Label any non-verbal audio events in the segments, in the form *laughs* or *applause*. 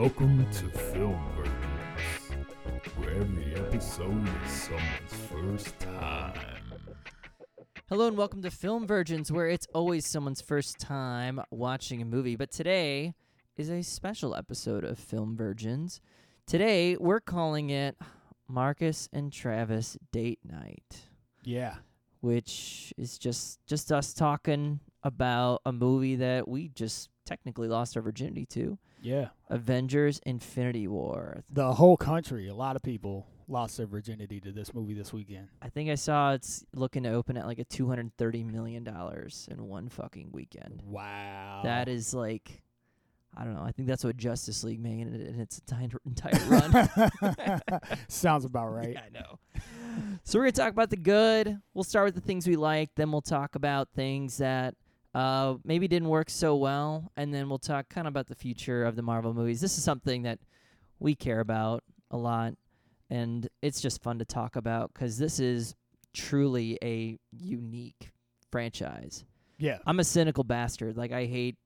Welcome to Film Virgins, where every episode is someone's first time. Hello and welcome to Film Virgins, where it's always someone's first time watching a movie. But today is a special episode of Film Virgins. Today we're calling it Marcus and Travis Date Night, Yeah. which is just just us talking about a movie that we just technically lost our virginity to, Yeah. Avengers: Infinity War. The whole country, a lot of people lost their virginity to this movie this weekend. I think I saw it's looking to open at like a 230 million dollars in one fucking weekend. Wow. That is like, I don't know. I think that's what Justice League made in, in its entire *laughs* entire *laughs* run. *laughs* Sounds about right. Yeah, I know. So we're gonna talk about the good. We'll start with the things we like. Then we'll talk about things that uh, maybe didn't work so well, and then we'll talk kind of about the future of the Marvel movies. This is something that we care about a lot, and it's just fun to talk about because this is truly a unique franchise. Yeah. I'm a cynical bastard. Like I hate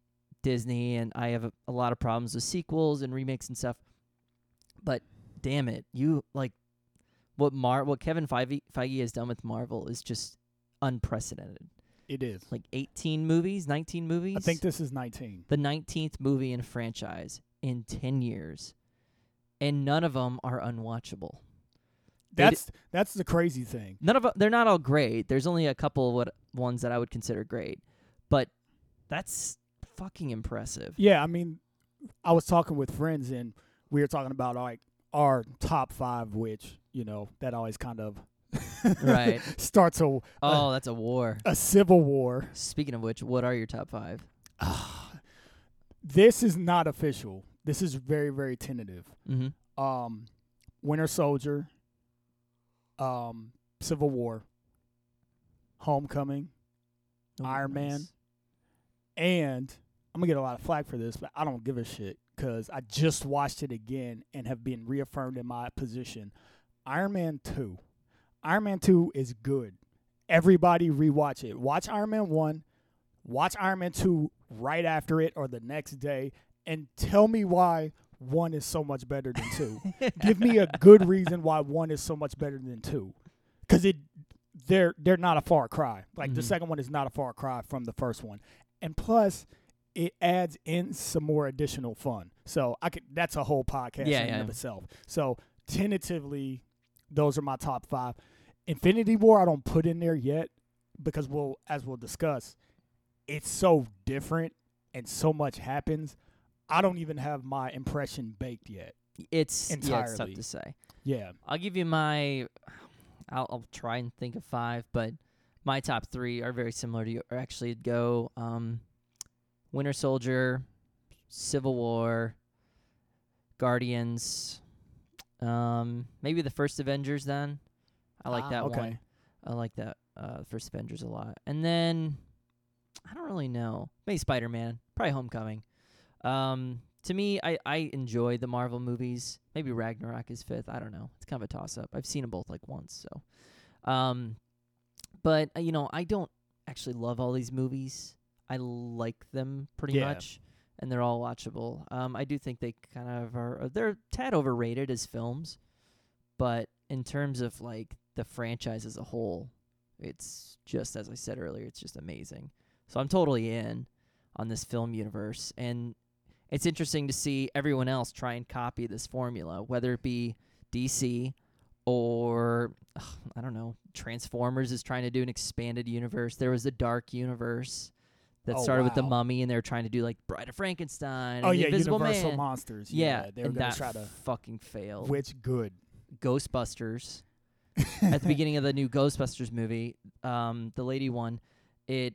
Disney and I have a, a lot of problems with sequels and remakes and stuff. But damn it, you like what Mar what Kevin Feige, Feige has done with Marvel is just unprecedented. It is. Like 18 movies, 19 movies. I think this is 19. the 19th movie in a franchise in 10 years, and none of them are unwatchable. They d- That's that's the crazy thing. None of they're not all great. There's only a couple of what ones that I would consider great, but that's fucking impressive. Yeah, I mean, I was talking with friends and we were talking about like our top five, which you know that always kind of Right. *laughs* starts a Oh, that's a war. a civil war. Speaking of which, what are your top five? This is not official. This is very very tentative. Mm-hmm. um, Winter Soldier, um, Civil War, Homecoming, Iron Man. and I'm gonna get a lot of flack for this, but I don't give a shit because I just watched it again and have been reaffirmed in my position. Iron Man Two, Iron Man Two is good. Everybody rewatch it. Watch Iron Man One, watch Iron Man Two right after it or the next day, and tell me why one is so much better than two. *laughs* Give me a good reason why one is so much better than two, because it they're they're not a far cry. Like the Mhm. second one is not a far cry from the first one, and plus it adds in some more additional fun. So I could that's a whole podcast Yeah, in yeah. of itself. So tentatively, those are my top five. Infinity War I don't put in there yet because we'll as we'll discuss, it's so different and so much happens. I don't even have my impression baked yet. It's yeah, it's tough to say. Yeah. I'll give you my. I'll, I'll try and think of five, but my top three are very similar to you. Or actually, go um, Winter Soldier, Civil War, Guardians, um, maybe the first Avengers. Then I like Ah, that okay. one. I like that uh, first Avengers a lot, and then I don't really know. Maybe Spider Man, probably Homecoming. Um, to me, I I enjoy the Marvel movies. Maybe Ragnarok is fifth. I don't know. It's kind of a toss up. I've seen them both like once, so. Um, but uh, you know, I don't actually love all these movies. I like them pretty Yeah. much, and they're all watchable. Um, I do think they kind of are. They're tad overrated as films, but in terms of like the franchise as a whole, it's just as I said earlier. It's just amazing. So I'm totally in on this film universe, and it's interesting to see everyone else try and copy this formula, whether it be DC or ugh, I don't know, Transformers is trying to do an expanded universe. There was the Dark Universe that Oh, started with the. Mummy, and they were trying to do like Bride of Frankenstein. Oh yeah, Invisible Universal Man. Monsters. Yeah, they were gonna that try to fucking fail. which good. Ghostbusters at the beginning of the new Ghostbusters movie, um, the lady one, it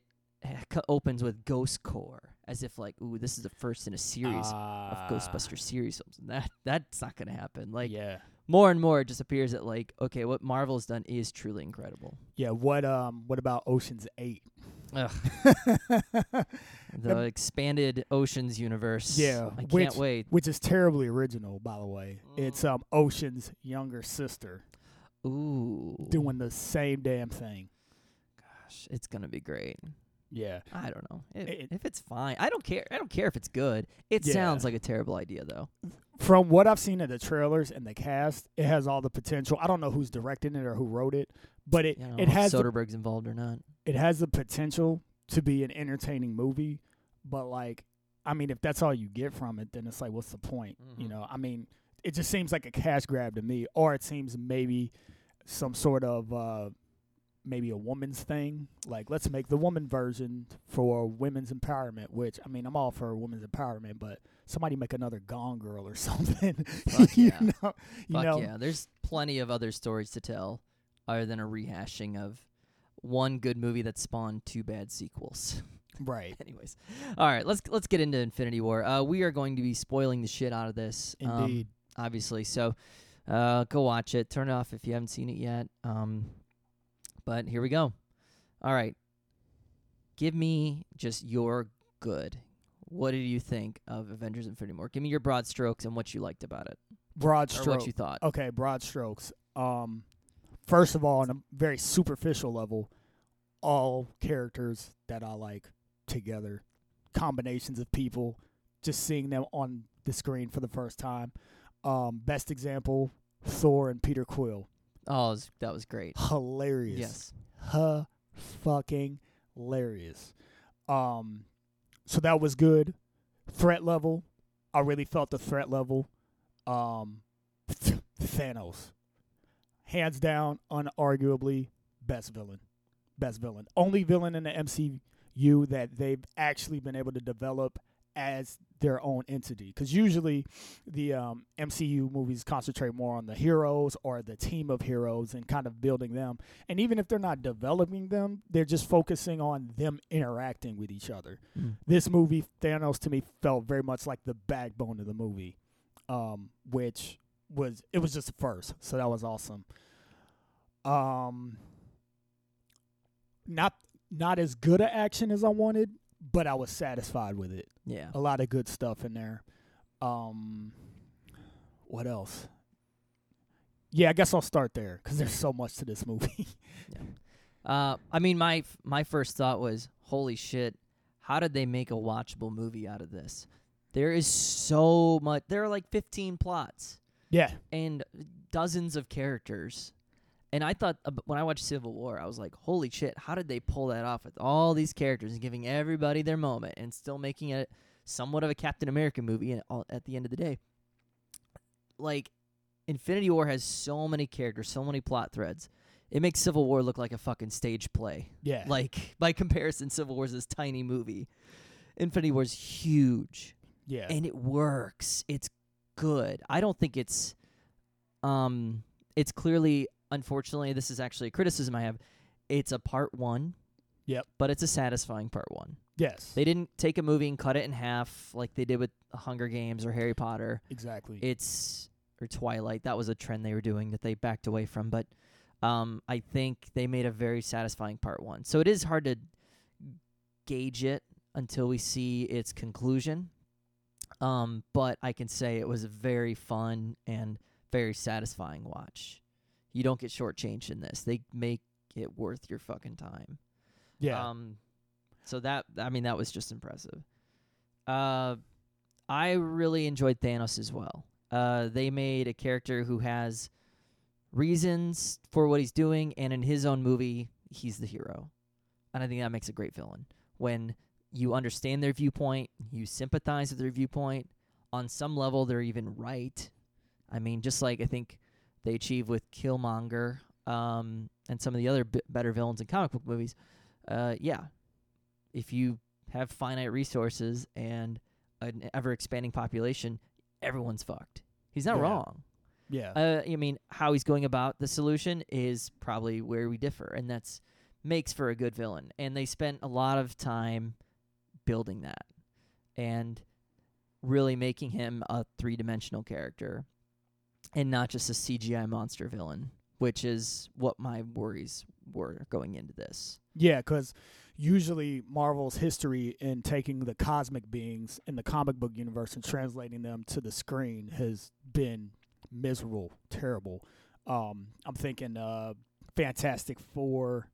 c- opens with Ghost Corps, as if like, ooh, this is the first in a series of Ah, Ghostbuster series films. And that that's not gonna happen. Like yeah, more and more, it just appears that like, okay, what Marvel's done is truly incredible. yeah. What um, what about Ocean's Eight? Ugh, *laughs* the expanded Oceans universe. Yeah, I can't which- wait. which is terribly original, by the way. It's Mm. um Ocean's younger sister Ooh, doing the same damn thing. gosh, it's gonna be great. Yeah, I don't know if, It- if it's fine. I don't care. I don't care if it's good. It Yeah. sounds like a terrible idea though. from what I've seen of the trailers and the cast, it has all the potential. I don't know who's directing it or who wrote it, but it You know, it has the, Soderbergh's involved or not. it has the potential to be an entertaining movie. But like, I mean, if that's all you get from it, then it's like, what's the point? You Mhm. know, I mean, it just seems like a cash grab to me, or it seems maybe some sort of uh, maybe a woman's thing. Like, let's make the woman version for women's empowerment. Which I mean, I'm all for women's empowerment, but somebody make another Gone Girl or *laughs* something. Fuck you yeah. know, you Fuck know, yeah, there's plenty of other stories to tell, other than a rehashing of one good movie that spawned two bad sequels. *laughs* right? Anyways, all right, let's let's get into Infinity War. Uh, we are going to be spoiling the shit out of this, um, Indeed. Obviously. So, uh, go watch it. Turn it off if you haven't seen it yet. Um, but here we go. All right, give me just your good. What did you think of Avengers: Infinity War? Give me your broad strokes and what you liked about it, broad strokes. what you thought. Okay, broad strokes. Um, first of all, on a very superficial level, all characters that I like together, combinations of people, just seeing them on the screen for the first time. Um, best example, Thor and Peter Quill. Oh, that was great. Hilarious. Yes. Huh fucking hilarious. Um so that was good. Threat level. I really felt the threat level. Um *laughs* Thanos. Hands down, unarguably best villain. Best villain. Only villain in the MCU that they've actually been able to develop as their own entity. Because usually the um, MCU movies concentrate more on the heroes or the team of heroes and kind of building them. And even if they're not developing them, they're just focusing on them interacting with each other. Mm. This movie, Thanos, to me felt very much like the backbone of the movie, um, which was it was just a first, so that was awesome. Um, not not as good a action as I wanted, but I was satisfied with it Yeah. a lot of good stuff in there. Um, what else? Yeah, I guess I'll start there because there's so much to this movie. *laughs* Uh, I mean, my f- my first thought was, holy shit, how did they make a watchable movie out of this? There is so much. There are like 15 plots yeah, and dozens of characters. And I thought when I watched Civil War, I was like, holy shit, how did they pull that off with all these characters and giving everybody their moment and still making it somewhat of a Captain America movie and at the end of the day? Like, Infinity War has so many characters, so many plot threads. It makes Civil War look like a fucking stage play. yeah, Like, *laughs* by comparison, Civil War is this tiny movie. Infinity War is huge yeah, and it works. It's good. I don't think it's um it's clearly unfortunately this is actually a criticism I have. It's a part 1. Yep. But it's a satisfying part 1. yes, They didn't take a movie and cut it in half like they did with Hunger Games or Harry Potter. exactly. It's or Twilight. That was a trend they were doing that they backed away from, but um I think they made a very satisfying part 1. So it is hard to gauge it until we see its conclusion. Um, but I can say it was a very fun and very satisfying watch. You don't get shortchanged in this. They make it worth your fucking time. yeah, Um, so that I mean that was just impressive. Uh, I really enjoyed Thanos as well. Uh, they made a character who has reasons for what he's doing, and in his own movie, he's the hero, and I think that makes a great villain when you understand their viewpoint, you sympathize with their viewpoint. On some level, they're even right. I mean, just like I think they achieve with Killmonger um, and some of the other b- better villains in comic book movies. Uh, yeah, if you have finite resources and an ever expanding population, everyone's fucked. He's not Yeah. wrong. yeah, Uh, I mean, how he's going about the solution is probably where we differ, and that's makes for a good villain. And they spent a lot of time building that and really making him a three dimensional character and not just a CGI monster villain, which is what my worries were going into this. yeah. Because usually Marvel's history in taking the cosmic beings in the comic book universe and translating them to the screen has been miserable, terrible. Um, I'm thinking uh, Fantastic Four.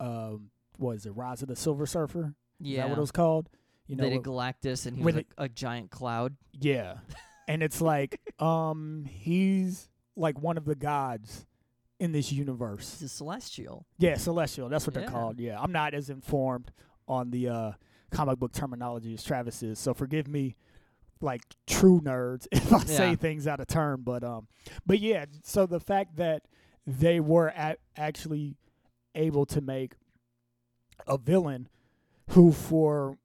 Um, was it Rise of the Silver Surfer? Is yeah. that what it was called? You know, they did Galactus, and he was a, a giant cloud. yeah, *laughs* and it's like *laughs* um, he's like one of the gods in this universe. He's a celestial. Yeah, celestial. That's what Yeah. they're called. Yeah, I'm not as informed on the uh, comic book terminology as Travis is, so forgive me, like true nerds, *laughs* if I say things out of turn. But um, but yeah. So the fact that they were a- actually able to make a villain who, for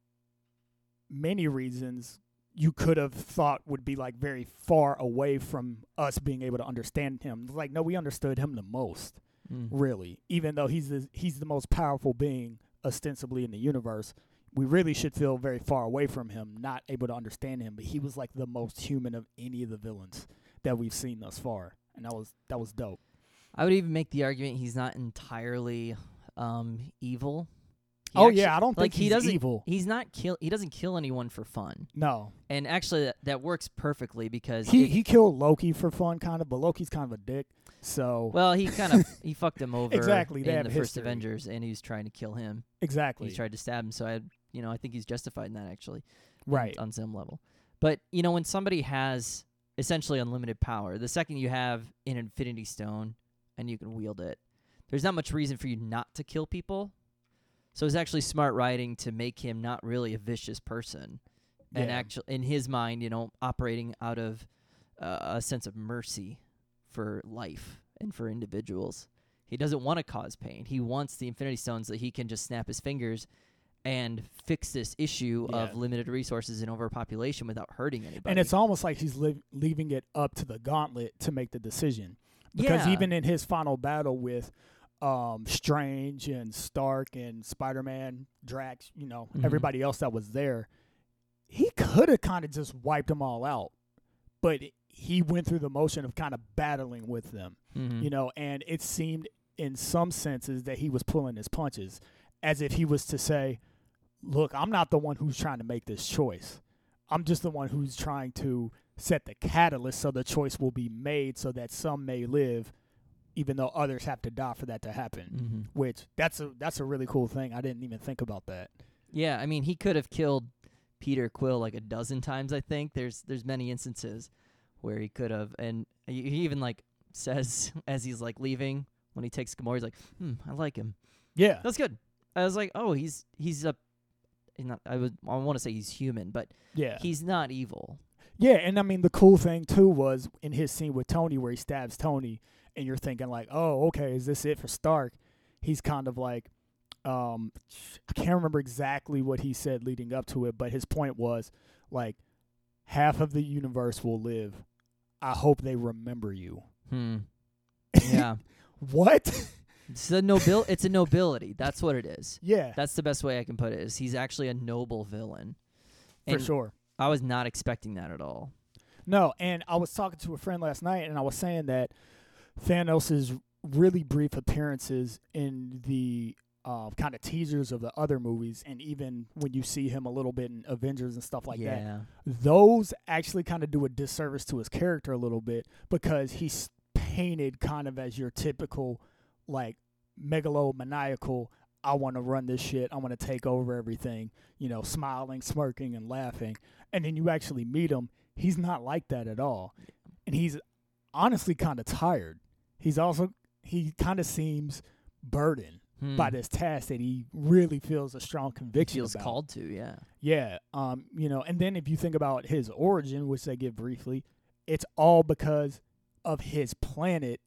many reasons, you could have thought would be like very far away from us being able to understand him. Like, no, we understood him the most Mm. really. Even though he's the, he's the most powerful being ostensibly in the universe, we really should feel very far away from him, not able to understand him. But he was like the most human of any of the villains that we've seen thus far, and that was that was dope. I would even make the argument he's not entirely um, evil. He oh actu- yeah, I don't like think he he's doesn't. evil. He's not kill. He doesn't kill anyone for fun. No, And actually, that, that works perfectly because he he killed Loki for fun, kind of, but Loki's kind of a dick. So well, he kind of *laughs* he fucked him over Exactly, in the first. Avengers, and he was trying to kill him. exactly He tried to stab him. So I, you know, I think he's justified in that actually. right. on some level. But you know, when somebody has essentially unlimited power, the second you have an Infinity Stone and you can wield it, there's not much reason for you not to kill people. So it's actually smart writing to make him not really a vicious person, and Yeah. actually in his mind, you know, operating out of uh, a sense of mercy for life and for individuals. He doesn't want to cause pain. He wants the Infinity Stones that he can just snap his fingers and fix this issue Yeah. of limited resources and overpopulation without hurting anybody. And it's almost like he's li- leaving it up to the gauntlet to make the decision. Because Yeah. even in his final battle with um, Strange and Stark and Spider Man, Drax, you know, Mhm. everybody else that was there, he could have kind of just wiped them all out. But he went through the motion of kind of battling with them, Mhm. you know, and it seemed in some senses that he was pulling his punches as if he was to say, Look, I'm not the one who's trying to make this choice. I'm just the one who's trying to set the catalyst so the choice will be made so that some may live even though others have to die for that to happen. Mhm. Which that's a that's a really cool thing. I didn't even think about that. Yeah, I mean, he could have killed Peter Quill like a dozen times. I think there's there's many instances where he could have, and he he even like says *laughs* as he's like leaving when he takes Gamora, he's like, "Hmm, I like him. Yeah. That's good." I was like, "Oh, he's he's a." Not, I would I want to say he's human, but Yeah. he's not evil. Yeah, and I mean the cool thing too was in his scene with Tony where he stabs Tony and you're thinking like, "Oh, okay, is this it for Stark?" He's kind of like um I can't remember exactly what he said leading up to it, but his point was like half of the universe will live. I hope they remember you. Hmm. Yeah. *laughs* what? it's a nobil. It's a nobility. That's what it is. yeah, That's the best way I can put it. Is he's actually a noble villain. for sure. I was not expecting that at all. No, and I was talking to a friend last night, and I was saying that Thanos' really brief appearances in the uh, kind of teasers of the other movies, and even when you see him a little bit in Avengers and stuff like that, those actually kind of do a disservice to his character a little bit because he's painted kind of as your typical, like, megalomaniacal. I want to run this shit. I want to take over everything. You know, smiling, smirking, and laughing. And then you actually meet him. He's not like that at all. And he's honestly kind of tired. He's also, he kind of seems burdened Hmm. by this task that he really feels a strong conviction. He feels about. called to. Yeah. Yeah. Um, you know, and then if you think about his origin, which they give briefly, it's all because of his planet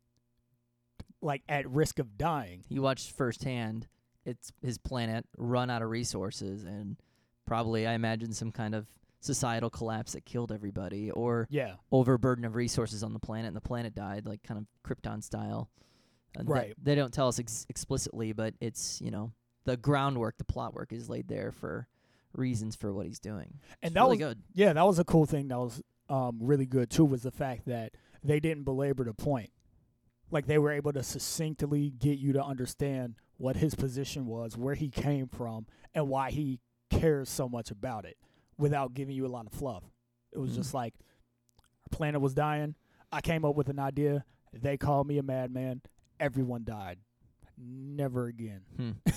like at risk of dying. He watched firsthand. It's his planet run out of resources, and probably I imagine some kind of societal collapse that killed everybody, or Yeah. overburden of resources on the planet, and the planet died, like kind of Krypton style. And that- Right. they don't tell us ex- explicitly, but it's you know the groundwork, the plot work is laid there for reasons for what he's doing. And It's that really was good. yeah, that was a cool thing that was um really good too was the fact that they didn't belabor the point. Like they were able to succinctly get you to understand what his position was, where he came from, and why he cares so much about it without giving you a lot of fluff. It was Mm. just like our planet was dying. I came up with an idea. They called me a madman. Everyone died. Never again. Hmm. *laughs*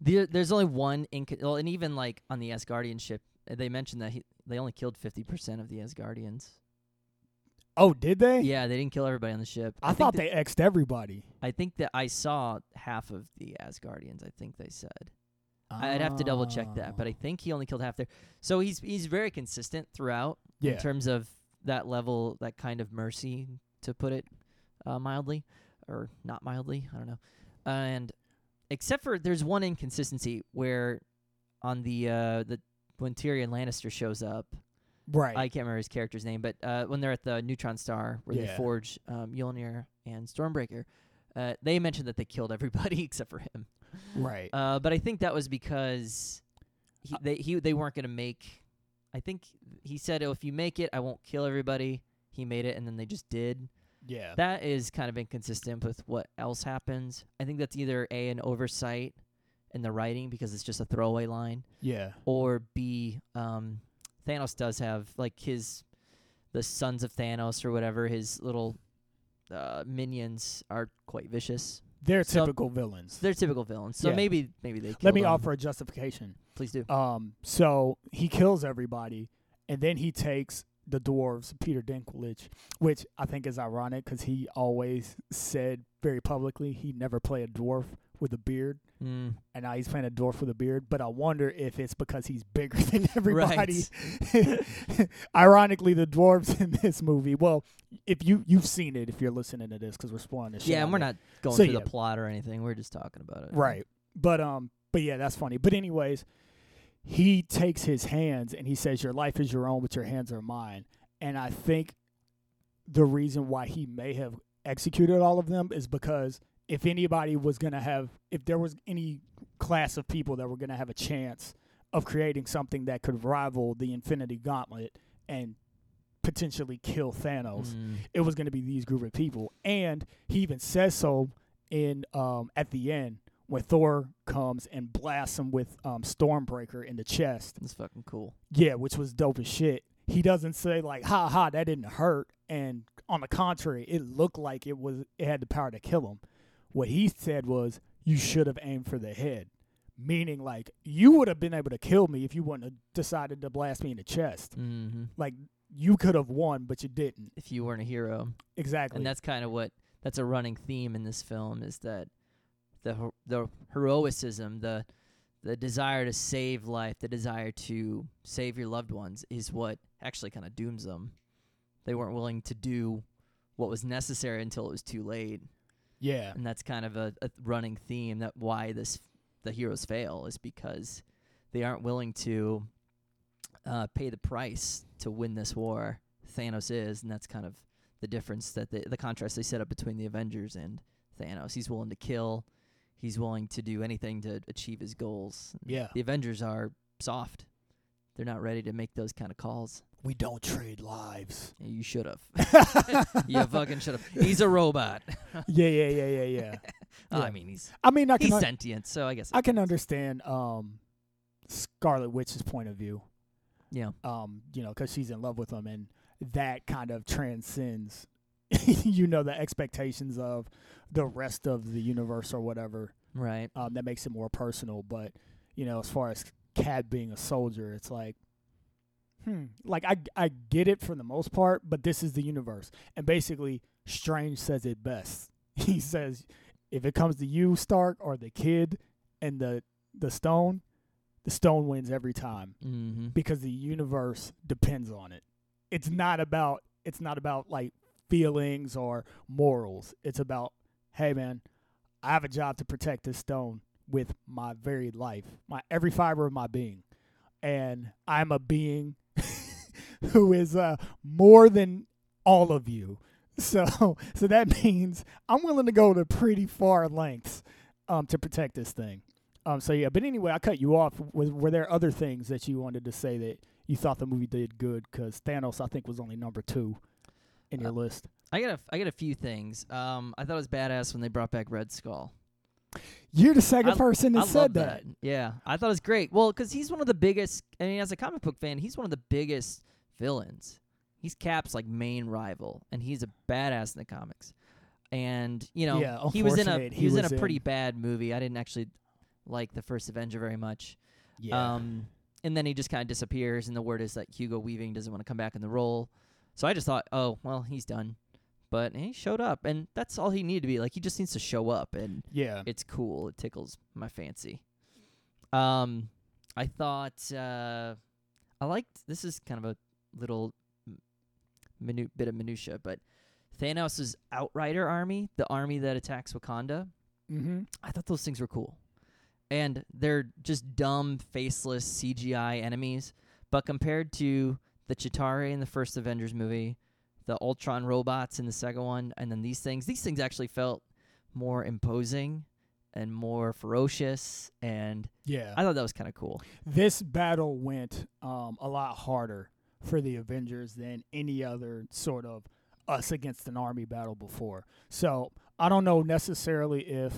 there, there's only one inc- well, and even like on the Asgardian ship, they mentioned that he, they only killed 50% of the Asgardians. Oh, did they? Yeah, they didn't kill everybody on the ship. I, think thought they xed everybody. I think that I saw half of the Asgardians. I think they said. I'd have to double check that, but I Oh. think he only killed half there. So he's he's very consistent throughout yeah. in terms of that level, that kind of mercy, to put it uh, mildly, or not mildly. I don't know. And except for there's one inconsistency where on the uh, the when Tyrion Lannister shows up, right. I can't remember his character's name, but uh, when they're at the neutron star where they Yeah. forge um, Mjolnir and Stormbreaker, uh, they mentioned that they killed everybody *laughs* except for him. right. Uh, but I think that was because he, Uh, they he they weren't gonna make. I think he said, "Oh, if you make it, I won't kill everybody." He made it, and then they just did. yeah. That is kind of inconsistent with what else happens. I think that's either a an oversight in the writing because it's just a throwaway line, yeah. or b um, Thanos does have like his the sons of Thanos or whatever his little uh, minions are quite vicious. They're So- typical villains. They're typical villains, so Yeah. maybe maybe they. Let me them. offer a justification. Please do. Um, so he kills everybody, and then he takes the dwarves, Peter Dinklage, which I think is ironic because he always said very publicly he'd never play a dwarf with a beard, Mm. and now he's playing a dwarf with a beard. But I wonder if it's because he's bigger *laughs* than everybody. *laughs* Ironically, the dwarves in this movie. Well, if you you've seen it, if you're listening to this, because we're spoiling shit. Yeah, and we're not going So, through yeah. the plot or anything. We're just talking about it. Right. But um but yeah, that's funny. But anyways, he takes his hands and he says your life is your own but your hands are mine. And I think the reason why he may have executed all of them is because if anybody was going to have if there was any class of people that were going to have a chance of creating something that could rival the Infinity Gauntlet and potentially kill Thanos, Mm. it was going to be these group of people. And he even says so in um, at the end when Thor comes and blasts him with um, Stormbreaker in the chest. That's fucking cool. Yeah, which was dope as shit. He doesn't say like, "Ha ha, that didn't hurt," and on the contrary, it looked like it was it had the power to kill him. What he said was, "You should have aimed for the head," meaning like you would have been able to kill me if you wouldn't have decided to blast me in the chest. hmm Like you could have won, but you didn't. If you weren't a hero, Exactly. and that's kind of what that's a running theme in this film is that the the heroicism, the the desire to save life, the desire to save your loved ones is what actually kind of dooms them. They weren't willing to do what was necessary until it was too late. Yeah. and that's kind of a, a running theme that why this the heroes fail is because they aren't willing to uh, pay the price to win this war. Thanos is, and that's kind of the difference that the the contrast they set up between the Avengers and Thanos. He's willing to kill, he's willing to do anything to achieve his goals. Yeah. The Avengers are soft; they're not ready to make those kind of calls. We don't trade lives. *laughs* Yeah, You should have. *laughs* you fucking should have. He's a robot. *laughs* yeah, yeah, yeah, yeah, yeah. Oh, I mean, he's I mean, I can he's un- sentient, so I guess I can understand um Scarlet Witch's point of view. yeah. Um, you know, because she's in love with him, and that kind of transcends, you know, the expectations of the rest of the universe or whatever. Right. Um, that makes it more personal. But you know, as far as Cat being a soldier, it's like, hmm, like I I get it for the most part, but this is the universe, and basically, Strange says it best. *laughs* He says, if it comes to you, Stark, or the kid, and the the stone, the stone wins every time Mm-hmm. because the universe depends on it. It's not about it's not about like feelings or morals. It's about, hey man, I have a job to protect this stone with my very life, my every fiber of my being. And I'm a being *laughs* who is uh more than all of you. *laughs* So so that means I'm willing to go to pretty far lengths um to protect this thing. Um so yeah, but anyway, I cut you off. Was were there other things that you wanted to say that you thought the movie did good cuz Thanos I think was only number 2 in your Uh, list? I got a, I got a few things. Um, I thought it was badass when they brought back Red Skull. You're the second I- person that I said love that. Yeah, I thought it was great. Well, because he's one of the biggest. I mean, as a comic book fan, he's one of the biggest villains. He's Cap's like main rival, and he's a badass in the comics. And you know, Yeah, he was in a he, he was, was in a pretty in- bad movie. I didn't actually like the first Avenger very much. Yeah. Um, and then he just kind of disappears, and the word is that Hugo Weaving doesn't want to come back in the role. So I just thought, oh well, he's done. But he showed up, and that's all he needed to be. Like he just needs to show up, and yeah. it's cool. It tickles my fancy. Um, I thought uh, I liked. This is kind of a little m- minu- bit of minutia, but Thanos' Outrider army, the army that attacks Wakanda, mm-hmm. I thought those things were cool. And they're just dumb, faceless CGI enemies. But compared to the Chitauri in the first Avengers movie, the Ultron robots in the second one, and then these things, these things actually felt more imposing and more ferocious. And Yeah. I thought that was kind of cool. this battle went um, a lot harder for the Avengers than any other sort of us against an army battle before. So I don't know necessarily if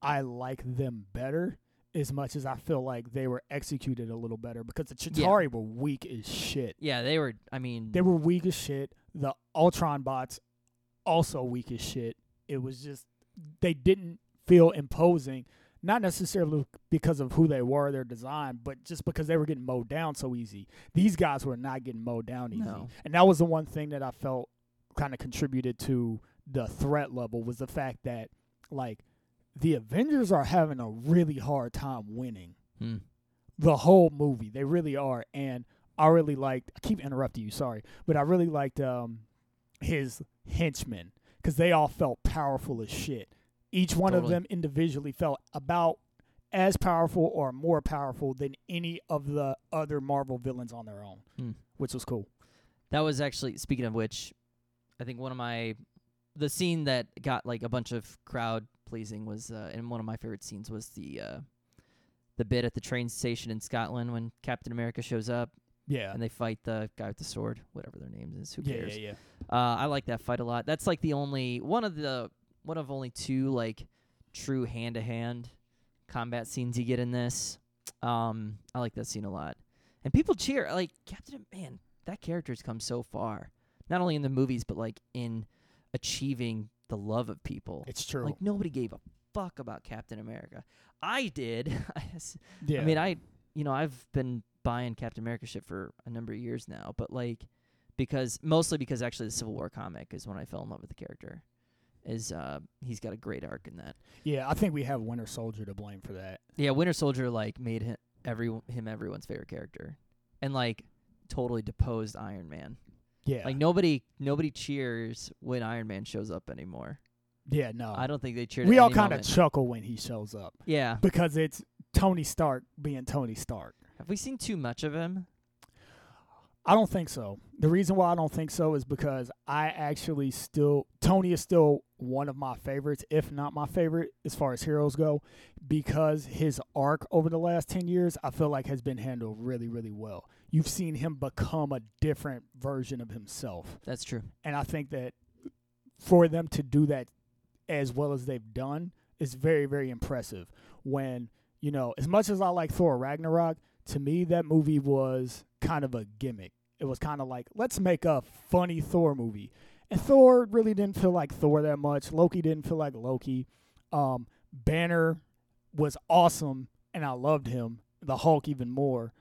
I like them better as much as I feel like they were executed a little better because the Yeah. Chitauri were weak as shit. Yeah, they were, I mean, They were weak as shit. The Ultron bots also weak as shit. It was just they didn't feel imposing, not necessarily because of who they were, their design, but just because they were getting mowed down so easy. These guys were not getting mowed down easy. No. And that was the one thing that I felt kind of contributed to the threat level was the fact that like the Avengers are having a really hard time winning hmm. the whole movie. They really are, and I really liked. I keep interrupting you, sorry, but I really liked um his henchmen because they all felt powerful as shit. Each one of them individually felt about as powerful or more powerful than any of the other Marvel villains on their own, Hmm. which was cool. That was actually speaking of which, I think one of my the scene that got like a bunch of crowd pleasing was uh, and one of my favorite scenes was the uh, the bit at the train station in Scotland when Captain America shows up Yeah, and they fight the guy with the sword, whatever their name is. Who yeah, cares? yeah, yeah. Uh, I like that fight a lot. That's like the only one of the one of only two like true hand to hand combat scenes you get in this. Um, I like that scene a lot, and people cheer. Like Captain, man, that character's come so far. Not only in the movies, but like in achieving the love of people. It's true. Like nobody gave a fuck about Captain America. I did. *laughs* Yeah, I mean, I you know I've been buying Captain America shit for a number of years now, but like because mostly because actually the Civil War comic is when I fell in love with the character. Is uh he's got a great arc in that. yeah. I think we have Winter Soldier to blame for that. Yeah, Winter Soldier like made him every him everyone's favorite character, and like totally deposed Iron Man. Yeah, Like nobody nobody cheers when Iron Man shows up anymore. yeah. No, I don't think they cheered. we all kind of chuckle when he shows up yeah. because it's Tony Stark being Tony Stark. Have we seen too much of him? I don't think so. The reason why I don't think so is because I actually still Tony is still one of my favorites, if not my favorite as far as heroes go, because his arc over the last 10 years I feel like has been handled really really well. You've seen him become a different version of himself. That's true. And I think that for them to do that as well as they've done is very, very impressive. When, you know, as much as I like Thor Ragnarok, to me, that movie was kind of a gimmick. It was kind of like, let's make a funny Thor movie. And Thor really didn't feel like Thor that much. Loki didn't feel like Loki. Um, Banner was awesome, and I loved him. The Hulk even more.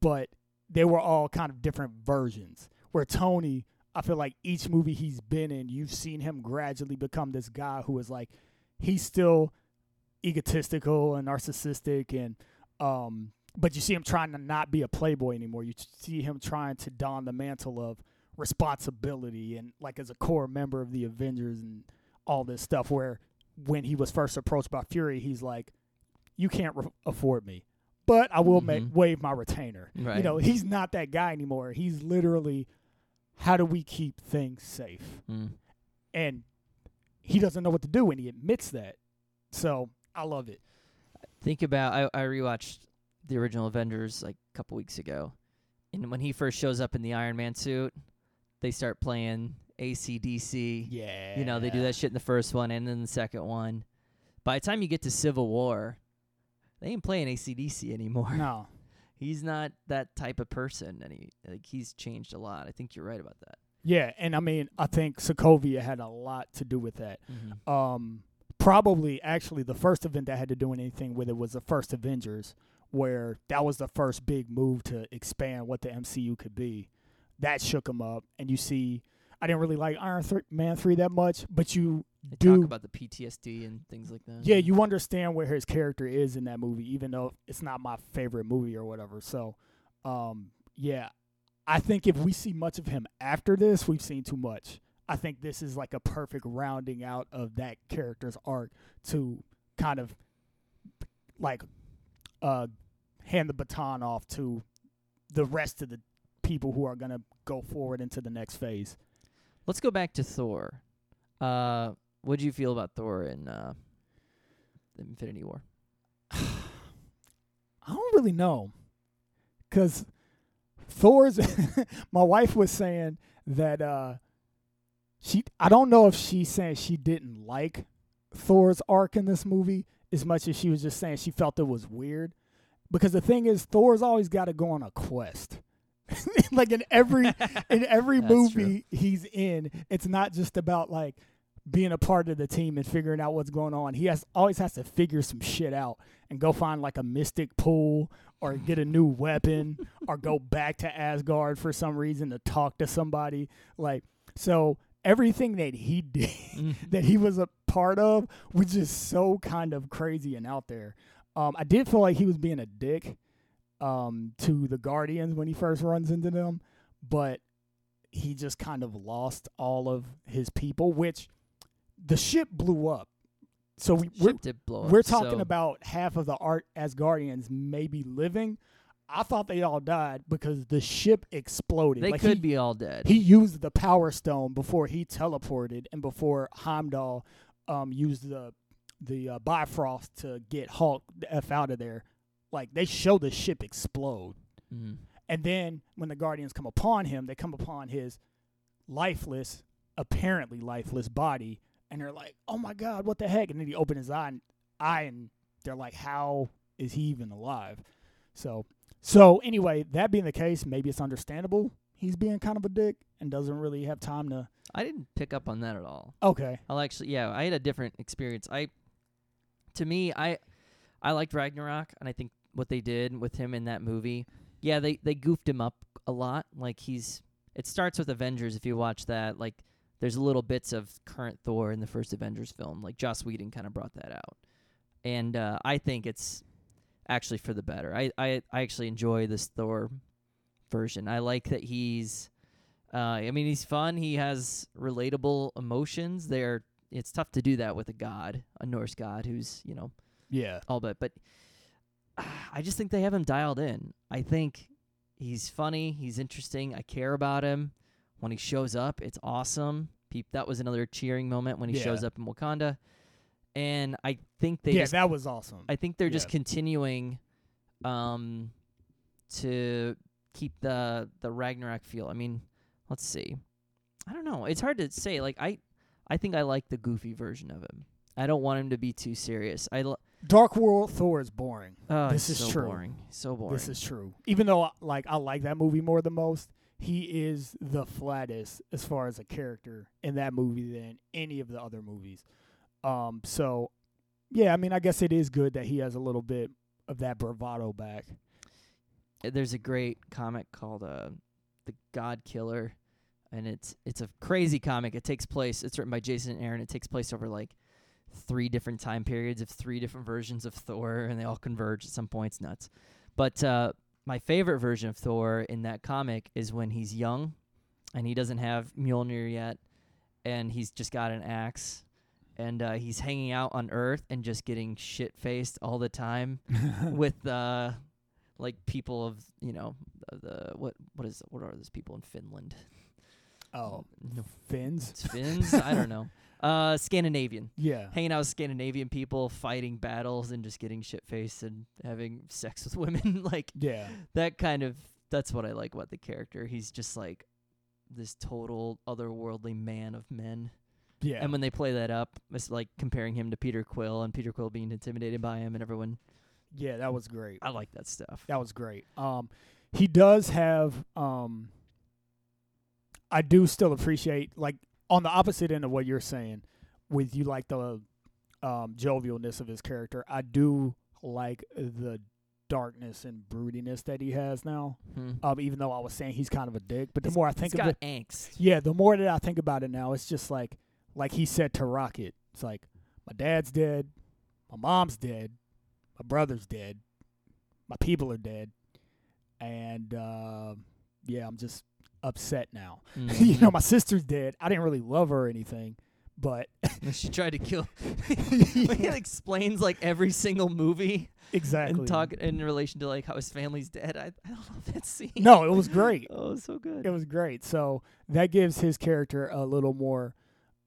But they were all kind of different versions. Where Tony, I feel like each movie he's been in, you've seen him gradually become this guy who is like, he's still egotistical and narcissistic, and um, but you see him trying to not be a playboy anymore. You see him trying to don the mantle of responsibility and like as a core member of the Avengers and all this stuff. Where when he was first approached by Fury, he's like, "You can't re- afford me." But I will make Mhm. waive my retainer. Right. You know, he's not that guy anymore. He's literally, how do we keep things safe? Mm. And he doesn't know what to do, and he admits that. So I love it. Think about I I rewatched the original Avengers like a couple weeks ago, and when he first shows up in the Iron Man suit, they start playing ACDC. Yeah. You know, they do that shit in the first one and then the second one. By the time you get to Civil War, they ain't playing ACDC anymore. No. *laughs* He's not that type of person, and he like he's changed a lot. I think you're right about that. Yeah, and I mean, I think Sokovia had a lot to do with that. Mm-hmm. Um, probably actually the first event that had to do anything with it was the first Avengers, where that was the first big move to expand what the MCU could be. That shook him up, and you see, I didn't really like Iron Th- Man three that much, but you They do talk about the PTSD and things like that. yeah, you understand where his character is in that movie, even though it's not my favorite movie or whatever. So, um, yeah, I think if we see much of him after this, we've seen too much. I think this is like a perfect rounding out of that character's arc to kind of like uh hand the baton off to the rest of the people who are gonna go forward into the next phase. Let's go back to Thor. Uh, what do you feel about Thor in uh, Infinity War? *sighs* I don't really know, cause Thor's. *laughs* my wife was saying that uh, she. I don't know if she's saying she didn't like Thor's arc in this movie as much as she was just saying she felt it was weird. Because the thing is, Thor's always got to go on a quest. *laughs* like in every *laughs* in every movie he's in, it's not just about like being a part of the team and figuring out what's going on. He has always has to figure some shit out and go find like a mystic pool or get a new weapon or go back to Asgard for some reason to talk to somebody. Like so everything that he *laughs* did that he was a part of was just so kind of crazy and out there. Um, I did feel like he was being a dick um, to the Guardians when he first runs into them, but he just kind of lost all of his people, which the ship blew up. So we, we're, did blow up, we're talking so- about half of the art Asgardians maybe living. I thought they all died because the ship exploded. They Like, could he, be all dead. he used the power stone before he teleported and before Heimdall um, used the the uh, Bifrost to get Hulk the f out of there. Like they show the ship explode, Mhm. and then when the Guardians come upon him, they come upon his lifeless, apparently lifeless body, and they're like, "Oh my God, what the heck?" And then he opened his eye, and, eye, and they're like, "How is he even alive?" So, so anyway, that being the case, maybe it's understandable. He's being kind of a dick and doesn't really have time to. I didn't pick up on that at all. Okay, I'll actually, yeah, I had a different experience. I, to me, I, I liked Ragnarok, and I think what they did with him in that movie, yeah, they they goofed him up a lot. Like he's, it starts with Avengers. If you watch that, like there's little bits of current Thor in the first Avengers film. Like Joss Whedon kind of brought that out, and uh, I think it's actually for the better. I I I actually enjoy this Thor version. I like that he's. Uh, I mean, he's fun. He has relatable emotions. They're it's tough to do that with a god, a Norse god who's you know yeah, all but. But *sighs* I just think they have him dialed in. I think he's funny. He's interesting. I care about him. When he shows up, it's awesome. Peep, that was another cheering moment when he Yeah. shows up in Wakanda. And I think they yeah, just that was awesome. I think they're just continuing um to keep the the Ragnarok feel. I mean, let's see. I don't know. It's hard to say. Like I I think I like the goofy version of him. I don't want him to be too serious. I l- Dark World Thor is boring. oh, This is so true. boring. So boring. This is true. Even though like I like that movie more than most, he is the flattest as far as a character in that movie than any of the other movies. Um so yeah, I mean I guess it is good that he has a little bit of that bravado back. Uh, There's a great comic called uh The God Killer and it's it's a crazy comic. It takes place it's written by Jason Aaron. It takes place over like three different time periods of three different versions of Thor, and they all converge at some points. Nuts. But uh, my favorite version of Thor in that comic is when he's young, and he doesn't have Mjolnir yet, and he's just got an axe, and uh, he's hanging out on Earth and just getting shit faced all the time *laughs* with uh, like people of you know the, the what what is what are those people in Finland? oh, no, Finns. Finns. I don't know. *laughs* Uh, Scandinavian Yeah. hanging out with Scandinavian people, fighting battles, and just getting shit faced and having sex with women. *laughs* like Yeah. that kind of. That's what I like about the character. He's just like this total otherworldly man of men. Yeah. And when they play that up, it's like comparing him to Peter Quill and Peter Quill being intimidated by him and everyone. yeah, that was great. I like that stuff. That was great. Um, he does have. Um, I do still appreciate like on the opposite end of what you're saying, with you like the um, jovialness of his character. I do like the darkness and broodiness that he has now. Hmm. Um, even though I was saying he's kind of a dick, but the He's- more I think He's of got it, angst. yeah, the more that I think about it now, it's just like like he said to Rocket. It's like my dad's dead, my mom's dead, my brother's dead, my people are dead, and uh, yeah, I'm just upset now. *laughs* you know, Mhm. my sister's dead. I didn't really love her or anything, but *laughs* she tried to kill. *laughs* he Yeah, explains like every single movie exactly. and talk in relation to like how his family's dead. I, I don't love that scene. No, it was great. Oh, so good. It was great. So that gives his character a little more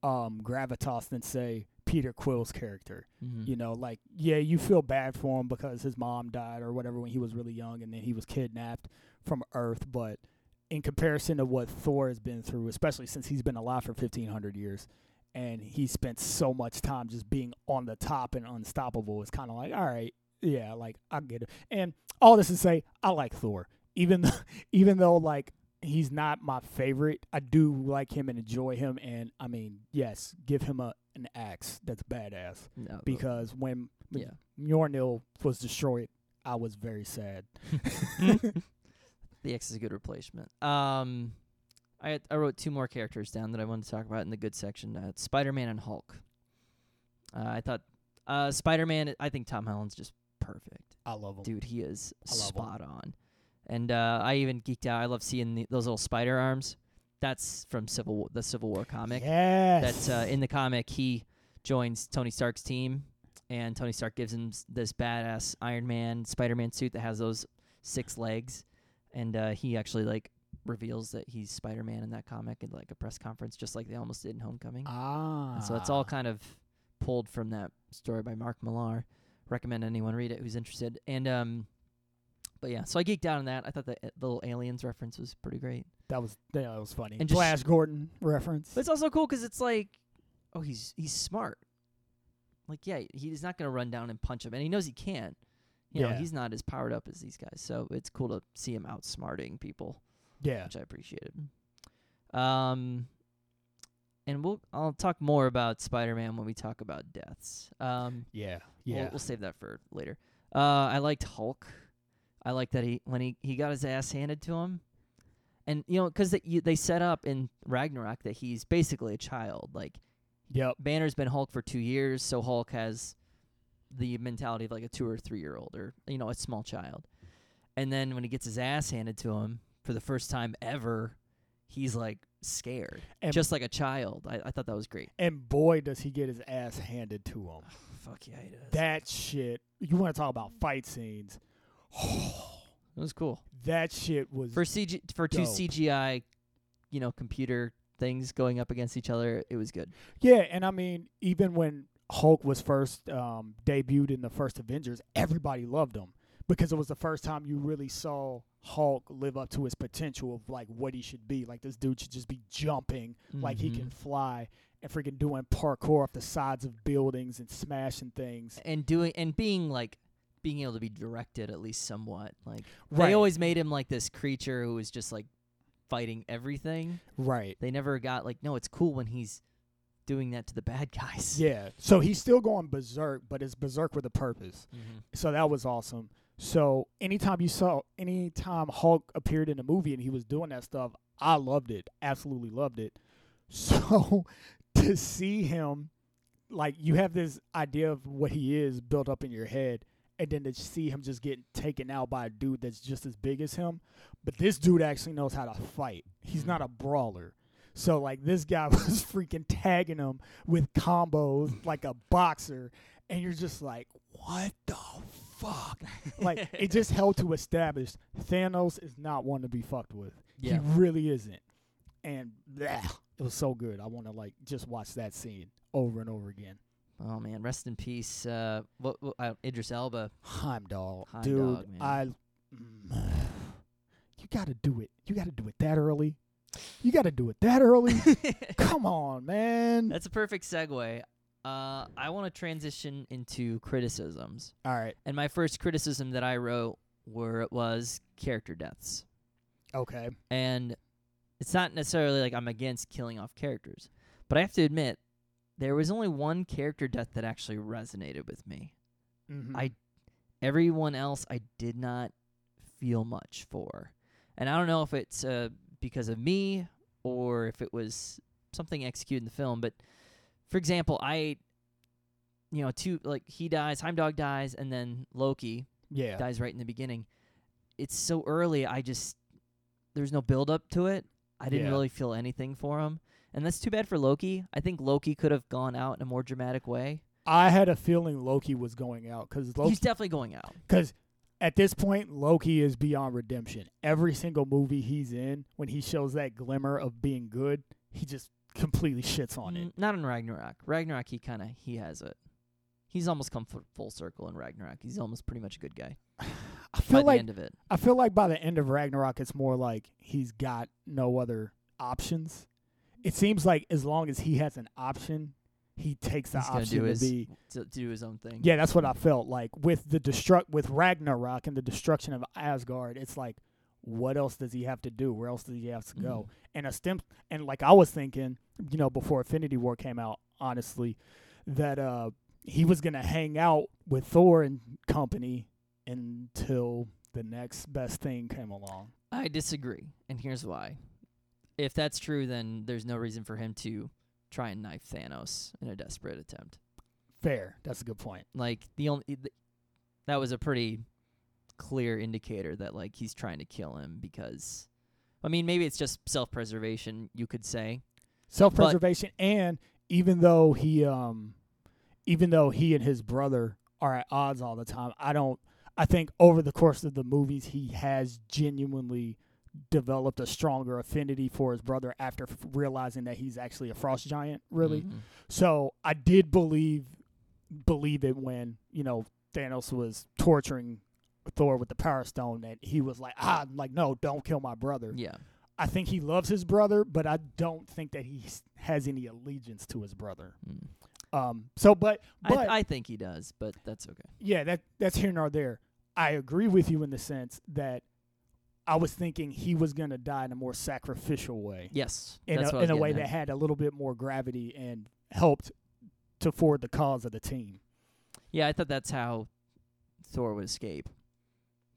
um, gravitas than say Peter Quill's character. Mhm. You know, like yeah, you feel bad for him because his mom died or whatever when he was really young, and then he was kidnapped from Earth. But in comparison to what Thor has been through, especially since he's been alive for fifteen hundred years, and he spent so much time just being on the top and unstoppable, it's kind of like all right, yeah, like I get it. And all this to say, I like Thor, even *laughs* though, even though like he's not my favorite. I do like him and enjoy him, and I mean, yes, give him a an axe that's badass No, because when yeah. Mjolnir was destroyed, I was very sad. *laughs* *laughs* the X is a good replacement. Um, I had, I wrote two more characters down that I wanted to talk about in the good section. Uh, Spider Man and Hulk. Uh, I thought uh, Spider Man. I think Tom Holland's just perfect, I love him. dude. He is love him. spot on. And uh, I even geeked out. I love seeing the, those little spider arms. That's from Civil War, the Civil War comic. Yes. That uh, in the comic he joins Tony Stark's team, and Tony Stark gives him this badass Iron Man, Spider Man suit that has those six legs, and uh, he actually like reveals that he's Spider Man in that comic at like a press conference, just like they almost did in Homecoming. ah. And so it's all kind of pulled from that story by Mark Millar. Recommend anyone read it who's interested. And um, but yeah, so I geeked out on that. I thought the, the little aliens reference was pretty great. that was yeah, that was funny. And just- Flash Gordon reference. But it's also cool 'cause it's like, oh, he's he's smart. Like, yeah, he's not gonna run down and punch him, and he knows he can. You know, Yeah. he's not as powered up as these guys, so it's cool to see him outsmarting people, yeah. which I appreciated. Um, and we'll I'll talk more about Spider-Man when we talk about deaths. Um, Yeah. we'll- Yeah. we'll, save that for later. Uh, I liked Hulk. I like that he when he he got his ass handed to him, and you know because they, you- they set up in Ragnarok that he's basically a child. Like Yep. Banner's been Hulk for two years, so Hulk has the mentality of like a two or three year old or you know a small child. And then when he gets his ass handed to him for the first time ever, he's like scared, And just like a child. I, I thought that was great. and boy does he get his ass handed to him. *sighs* Fuck yeah, he does. That shit. You want to talk about fight scenes? It was cool. that shit was for CG for two dope. CGI, you know, computer things going up against each other. It was good. Yeah, and I mean, even when Hulk was first um, debuted in the first Avengers, everybody loved him because it was the first time you really saw Hulk live up to his potential of like what he should be. Like this dude should just be jumping like he can fly and freaking doing parkour off the sides of buildings and smashing things. and doing and being like being able to be directed at least somewhat. Like Right. they always made him like this creature who was just like fighting everything. Right. They never got like no, it's cool when he's doing that to the bad guys. Yeah. So he's still going berserk, but it's berserk with a purpose. Mhm. So that was awesome. So anytime you saw, anytime Hulk appeared in a movie and he was doing that stuff, I loved it. Absolutely loved it. *laughs* So to see him, like you have this idea of what he is built up in your head, and then to see him just getting taken out by a dude that's just as big as him, but this dude actually knows how to fight. He's mm. not a brawler. So like this guy *laughs* was freaking tagging him with combos *laughs* like a boxer, and you're just like, what the fuck? like it just *laughs* helped to establish Thanos is not one to be fucked with. Yeah. He really isn't. And bleh, it was so good. I want to like just watch that scene over and over again. Oh man, rest in peace. Uh, what, what uh, Idris Elba. Heimdall, Heimdall, dude. man. I, mm, *sighs* you got to do it. You got to do it that early. You got to do it that early. *laughs* Come on, man. That's a perfect segue. Uh, I want to transition into criticisms. All right. And my first criticism that I wrote were was character deaths. Okay. And it's not necessarily like I'm against killing off characters, but I have to admit there was only one character death that actually resonated with me. Mm-hmm. I everyone else I did not feel much for. And I don't know if it's uh, because of me or if it was something executed in the film, but for example, I you know, two like he dies, Heimdall dies, and then Loki yeah. dies right in the beginning. It's so early. I just there's no build up to it. I didn't Yeah. really feel anything for him, and that's too bad for Loki. I think Loki could have gone out in a more dramatic way. I had a feeling Loki was going out because Loki He's definitely going out. because at this point Loki is beyond redemption. Every single movie he's in, when he shows that glimmer of being good, he just completely shits on it. Mm, Not in Ragnarok. Ragnarok, he kind of he has it. He's almost come fu- full circle in Ragnarok. He's almost pretty much a good guy *sighs* I by feel the end of it. I feel like by the end of Ragnarok, it's more like he's got no other options. It seems like as long as he has an option, he takes the He's option do to his be. to, do his own thing. Yeah, that's what I felt like with the destruct with Ragnarok and the destruction of Asgard. It's like, what else does he have to do? Where else does he have to go? Mhm. And a stem and like I was thinking, you know, before Infinity War came out, honestly, that uh he was gonna hang out with Thor and company until the next best thing came along. I disagree, and here's why. If that's true, then there's no reason for him to try and knife Thanos in a desperate attempt. Fair. That's a good point. Like the only th- that was a pretty clear indicator that like he's trying to kill him because I mean maybe it's just self-preservation you could say. Self preservation and even though he um even though he and his brother are at odds all the time, I don't I think over the course of the movies he has genuinely developed a stronger affinity for his brother after f- realizing that he's actually a frost giant really. Mhm. So I did believe believe it when, you know, Thanos was torturing Thor with the power stone that he was like, ah, I'm like no, don't kill my brother. Yeah. I think he loves his brother, but I don't think that he has any allegiance to his brother. Mm. Um. So, but I, but th- I think he does, but that's okay. yeah, that that's here nor there. I agree with you in the sense that I was thinking he was gonna die in a more sacrificial way, Yes. in a, what I was in a way getting that had a little bit more gravity and helped to forward the cause of the team. Yeah, I thought that's how Thor would escape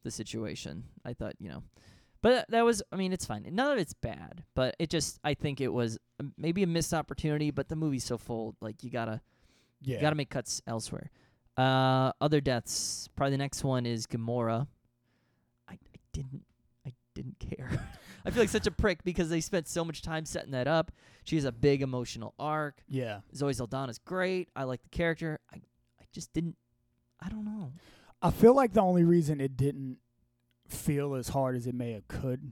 the situation. I thought, you know, but that- was, I mean, it's fine. None of it's bad, but it just, I think it was um, maybe a missed opportunity. But the movie's so full, like you gotta, Yeah. you gotta make cuts elsewhere. Uh, other deaths. Probably the next one is Gamora. I, I didn't, didn't care. *laughs* I feel like such a prick because they spent so much time setting that up. She has a big emotional arc. yeah. Zoe Saldana's great. I like the character. I, I just didn't. I don't know. I feel like the only reason it didn't feel as hard as it may have could,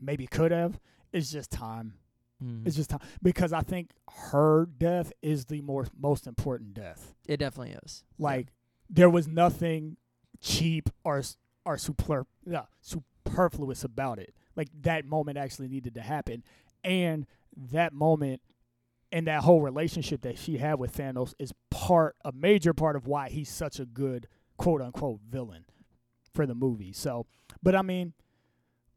maybe could have, is just time. Mm. It's just time because I think her death is the more most important death. It definitely is. Like there was nothing cheap or or super yeah, superfluous about it. Like that moment actually needed to happen, and that moment and that whole relationship that she had with Thanos is part a major part of why he's such a good quote unquote villain for the movie. So, but I mean,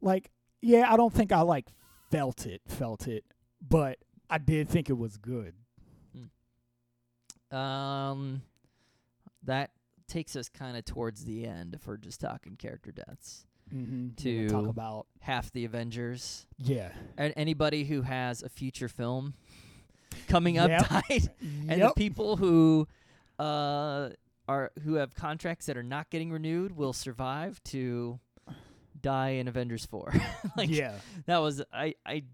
like, yeah, I don't think I like felt it, felt it, but I did think it was good. Um, that takes us kind of towards the end if we're just talking character deaths. Mm-hmm. talk about Half the Avengers yeah, and anybody who has a future film coming up Yep. died, *laughs* and the people who uh are who have contracts that are not getting renewed will survive to die in Avengers Four. *laughs* like yeah, that was I I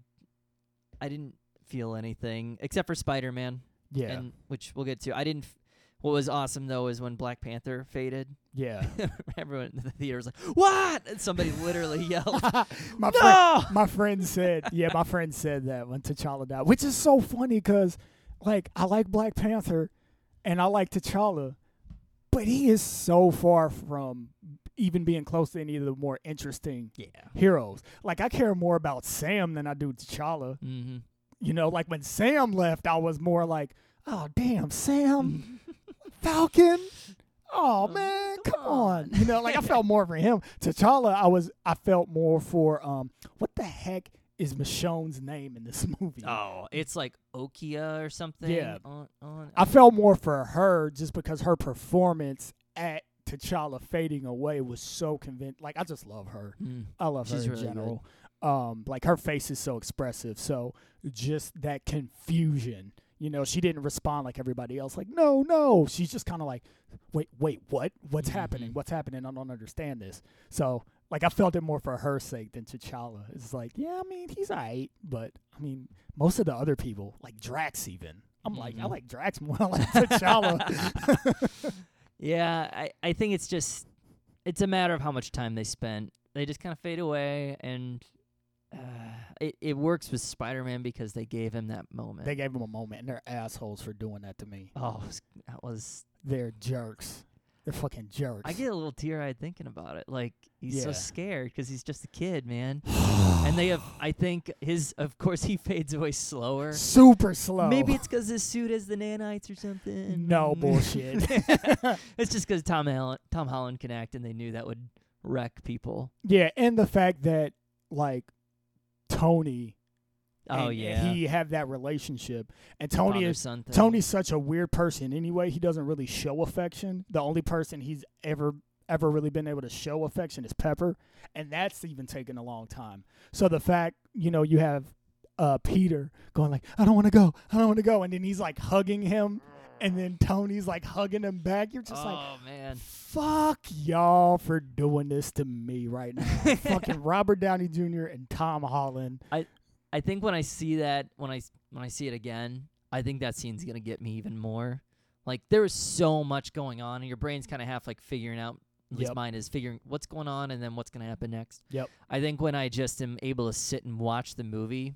I didn't feel anything except for Spider Man. yeah, and which we'll get to. I didn't. F- what was awesome though is when Black Panther faded. yeah. *laughs* Everyone in the theater was like, "What?" And somebody literally *laughs* yelled, *laughs* my friend, "No!" my friend said, yeah, my friend said that when T'Challa died, which is so funny because, like, I like Black Panther, and I like T'Challa, but he is so far from even being close to any of the more interesting Yeah. heroes. Like I care more about Sam than I do T'Challa. Mm-hmm. You know, like when Sam left, I was more like, oh damn, Sam, Falcon. Oh man, come on. You know, like I felt more for him. *laughs* T'Challa, I was I felt more for um what the heck is Michonne's name in this *laughs* movie? Oh, it's like Okia or something. Yeah. On, on, I felt more for her just because her performance at T'Challa fading away was so convinced. Like I just love her. Mm. I love She's her in really good. general. Um, like her face is so expressive. So just that confusion, you know, she didn't respond like everybody else. Like, no, no. She's just kind of like, wait, wait, what? What's happening? Mhm. What's happening? I don't understand this. So like, I felt it more for her sake than T'Challa. It's like, yeah, I mean, he's alright, but I mean, most of the other people, like Drax, even. I'm like, I like Drax *laughs* more than like T'Challa. *laughs* Yeah, I, I think it's just it's a matter of how much time they spent. They just kind of fade away, and uh, *sighs* it it works with Spider-Man because they gave him that moment. they gave him a moment, and they're assholes for doing that to me. oh, it was- that was They're jerks. They're fucking jerks. I get a little tear-eyed thinking about it. Like he's so scared because he's just a kid, man. *sighs* and they have, I think, his. Of course, he *laughs* fades away slower. super slow. Maybe it's because his suit has the nanites or something. no *laughs* bullshit. *laughs* it's just because Tom Holland, Tom Holland can act, and they knew that would wreck people. yeah, and the fact that like Tony. Oh and yeah, he have that relationship, and Tony is. Tony's such a weird person anyway. He doesn't really show affection. The only person he's ever ever really been able to show affection is Pepper, and that's even taken a long time. So the fact you know you have uh Peter going like I don't want to go, I don't want to go, and then he's like hugging him, and then Tony's like hugging him back. You're just like. oh man, Fuck y'all for doing this to me right now. *laughs* Fucking Robert Downey Jr. and Tom Holland. I I think when I see that, when I when I see it again, I think that scene's gonna get me even more. Like there is so much going on, and your brain's kind of half like figuring out. At least Yep. mine is figuring what's going on and then what's gonna happen next. Yep. I think when I just am able to sit and watch the movie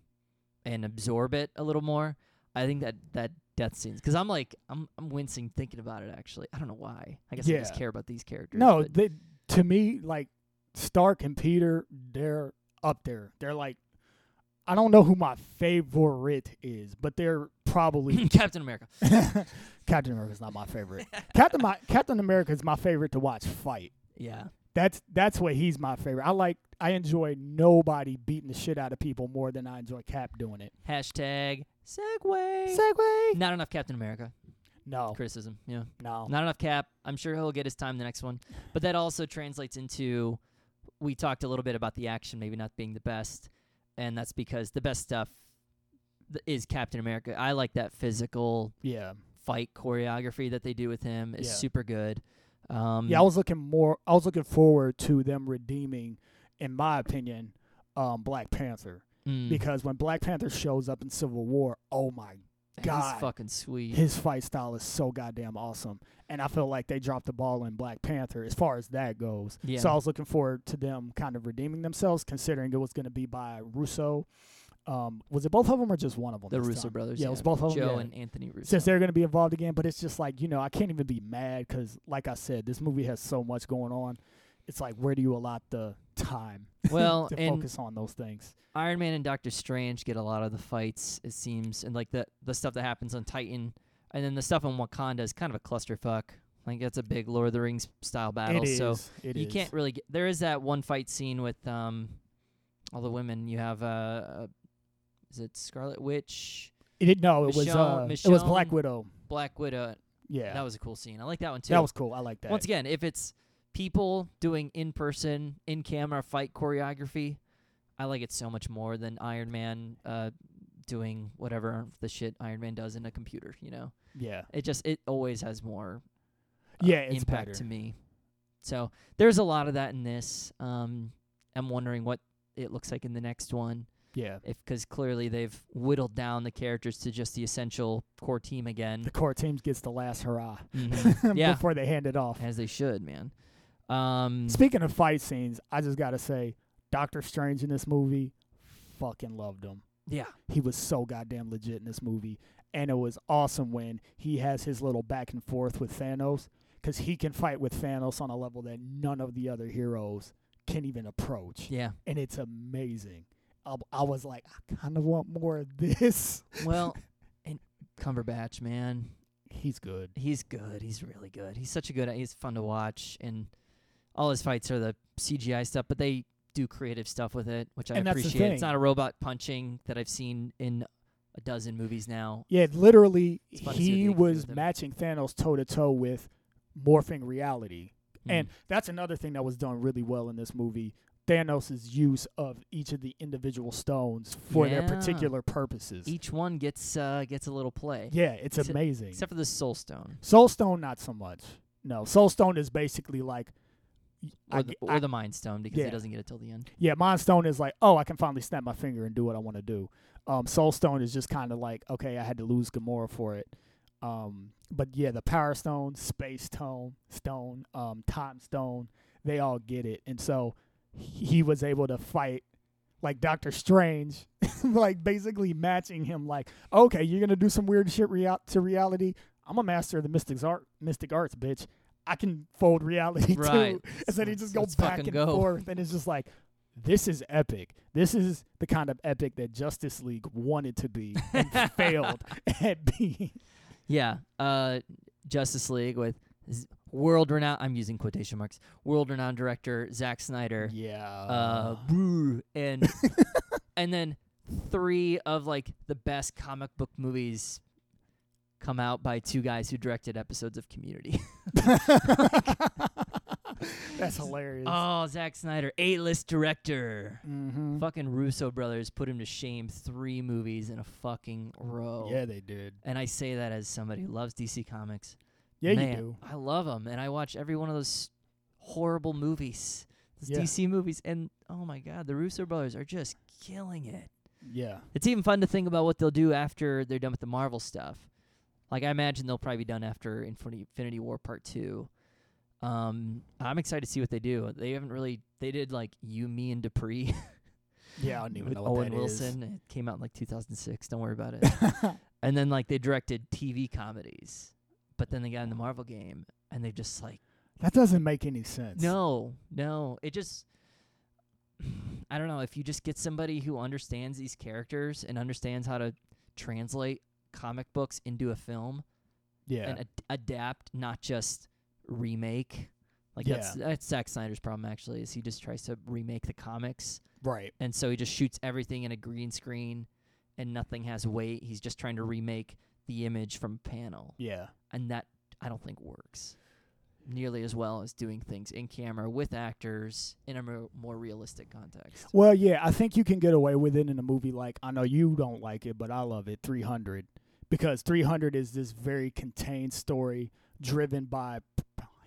and absorb it a little more, I think that that death scenes because I'm like I'm I'm wincing thinking about it. Actually, I don't know why. I guess I just Yeah. care about these characters. No, but- they, to me, like Stark and Peter, they're up there. They're like, I don't know who my favorite is, but they're probably *laughs* Captain America. *laughs* Captain America's not my favorite. Captain my, Captain America is my favorite to watch fight. *laughs* Yeah. That's that's what he's my favorite. I like I enjoy nobody beating the shit out of people more than I enjoy Cap doing it. Hashtag segue. segue. Not enough Captain America No, criticism. Yeah. no. Not enough Cap. I'm sure he'll get his time the next one. But that also translates into we talked a little bit about the action maybe not being the best, and that's because the best stuff th- is Captain America. I like that physical Yeah. fight choreography that they do with him is Yeah. super good. Um, Yeah, I was looking more. I was looking forward to them redeeming, in my opinion, um, Black Panther mm, because when Black Panther shows up in Civil War, oh my, he's God. fucking sweet. his fight style is so goddamn awesome, and I feel like they dropped the ball in Black Panther as far as that goes. Yeah. So I was looking forward to them kind of redeeming themselves, considering it was going to be by Russo. Um, was it both of them or just one of them? the Russo time? brothers. Yeah, it was both of them. Joe yeah. and Anthony Russo. since they're going to be involved again. But it's just like you know, I can't even be mad because, like I said, this movie has so much going on. It's like where do you allot the time *laughs* well, to focus on those things? Iron Man and Doctor Strange get a lot of the fights, it seems, and like the the stuff that happens on Titan, and then the stuff on Wakanda is kind of a clusterfuck. Like that's a big Lord of the Rings style battle. it is. So you is. can't really get. There is that one fight scene with um, all the women. You have uh, uh is it Scarlet Witch, It did, no, it was uh, it was Black Widow. Black Widow. Yeah, That was a cool scene. I like that one too. that was cool. I like that. Once again, if it's people doing in person, in camera fight choreography, I like it so much more than Iron Man uh, doing whatever the shit Iron Man does in a computer. You know, yeah, it just it always has more uh, Yeah, impact better. to me. So there's a lot of that in this. Um, I'm wondering what it looks like in the next one, yeah. if because clearly they've whittled down the characters to just the essential core team again. The core teams gets the last hurrah Mhm. *laughs* Yeah, before they hand it off. as they should, man. Um, Speaking of fight scenes, I just gotta say, Doctor Strange in this movie, fucking loved him. yeah. He was so goddamn legit in this movie, and it was awesome when he has his little back and forth with Thanos. because he can fight with Thanos on a level that none of the other heroes can even approach, Yeah. and it's amazing. I, I was like, I kind of want more of this. Well, *laughs* and Cumberbatch, man, He's good. he's good. He's really good. He's such a good. He's fun to watch, and all his fights are the CGI stuff, but they do creative stuff with it, which I And appreciate. It's not a robot punching that I've seen in a dozen movies now. Yeah, literally, It's fun to see what he they can do was matching Thanos toe to toe with morphing reality. And Mm. that's another thing that was done really well in this movie. Thanos' use of each of the individual stones for their particular purposes. each one gets uh, gets a little play, yeah, it's Except- amazing. except for the Soul Stone Soul Stone, not so much. No, Soul Stone is basically like, or the, g- or the Mind Stone because Yeah. he doesn't get it till the end. yeah, Mind Stone is like, oh, I can finally snap my finger and do what I want to do. Um, Soul Stone is just kind of like, okay, I had to lose Gamora for it. Um, but yeah, the Power Stone, Space Stone, Stone, um, Time Stone, they all get it, and so he was able to fight like Doctor Strange, *laughs* like basically matching him. Like, okay, you're gonna do some weird shit real- to reality. I'm a master of the mystic art, mystic arts, bitch. I can fold reality *laughs* Right. too. And then he just goes back and go. forth, and it's just like, this is epic. This is the kind of epic that Justice League wanted to be *laughs* and failed at being. Yeah, uh, Justice League with world-renowned. I'm using quotation marks. World-renowned director Zack Snyder. Yeah. Uh, and *laughs* and then three of like the best comic book movies come out by two guys who directed episodes of Community. *laughs* That's hilarious. oh, Zack Snyder, A-list director. mm-hmm. Fucking Russo brothers put him to shame three movies in a fucking row. Yeah, they did. And I say that as somebody who loves DC Comics. Yeah, Man, you do. I love them, and I watch every one of those horrible movies, those Yeah. DC movies, and oh my god, the Russo brothers are just killing it. Yeah. It's even fun to think about what they'll do after they're done with the Marvel stuff. Like I imagine they'll probably be done after Infinity, Infinity War Part Two. Um, I'm excited to see what they do. They haven't really. They did like You, Me, and Dupree *laughs* Yeah, I don't even with know what Owen Wilson. It came out in like 2006. Don't worry about it. *laughs* and then like they directed TV comedies, but then they got in the Marvel game and they just like that doesn't make any sense. no, no. It just *sighs* I don't know if you just get somebody who understands these characters and understands how to translate comic books into a film Yeah. and ad- adapt, not just remake. Like that's that's Zack Snyder's problem actually is he just tries to remake the comics right. and so he just shoots everything in a green screen and nothing has weight. He's just trying to remake the image from panel. Yeah. And that I don't think works nearly as well as doing things in camera with actors in a more, more realistic context. Well, yeah, I think you can get away with it in a movie like I know you don't like it, but I love it. 300 because 300 is this very contained story driven by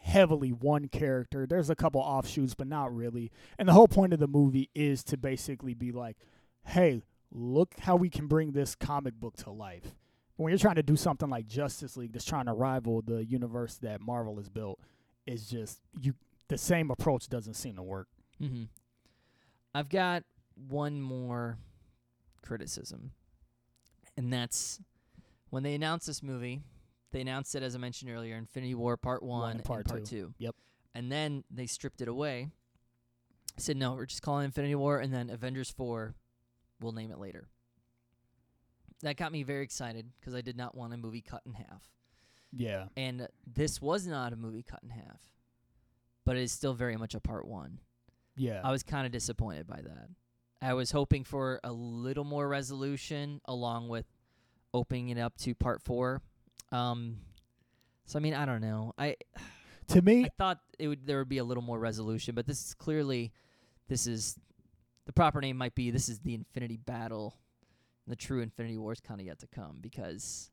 heavily one character. There's a couple offshoots, but not really. And the whole point of the movie is to basically be like, "Hey, look how we can bring this comic book to life." When you're trying to do something like Justice League that's trying to rival the universe that Marvel has built, it's just you the same approach doesn't seem to work. Mm-hmm. I've got one more criticism, and that's when they announced this movie. They announced it, as I mentioned earlier, Infinity War Part One, and Part Part Two. Two. Yep. And then they stripped it away. Said no, we're just calling it Infinity War, and then Avengers Four, we'll name it later. That got me very excited because I did not want a movie cut in half. Yeah. And this was not a movie cut in half, but it is still very much a part one. Yeah. I was kind of disappointed by that. I was hoping for a little more resolution along with opening it up to part four. Um, so I mean, I don't know. I *sighs* to me, I thought it would there would be a little more resolution, but this is clearly this is the proper name might be this is the Infinity Battle. The true Infinity War is kind of yet to come because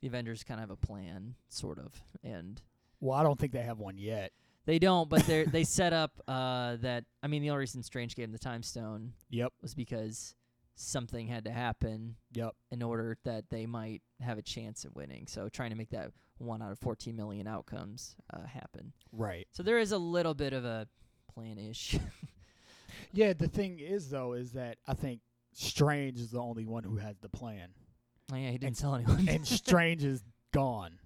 the Avengers kind of have a plan, sort of, and well, I don't think they have one yet. they don't. But they *laughs* they set up uh, that. I mean, the only reason Strange gave him the Time Stone Yep. was because something had to happen Yep. in order that they might have a chance at winning. So trying to make that one out of 14 million outcomes uh, happen. Right. So there is a little bit of a plan ish. *laughs* Yeah. The thing is, though, is that I think Strange is the only one who has the plan, oh, yeah, he didn't And- tell anyone. and Strange is *laughs* gone.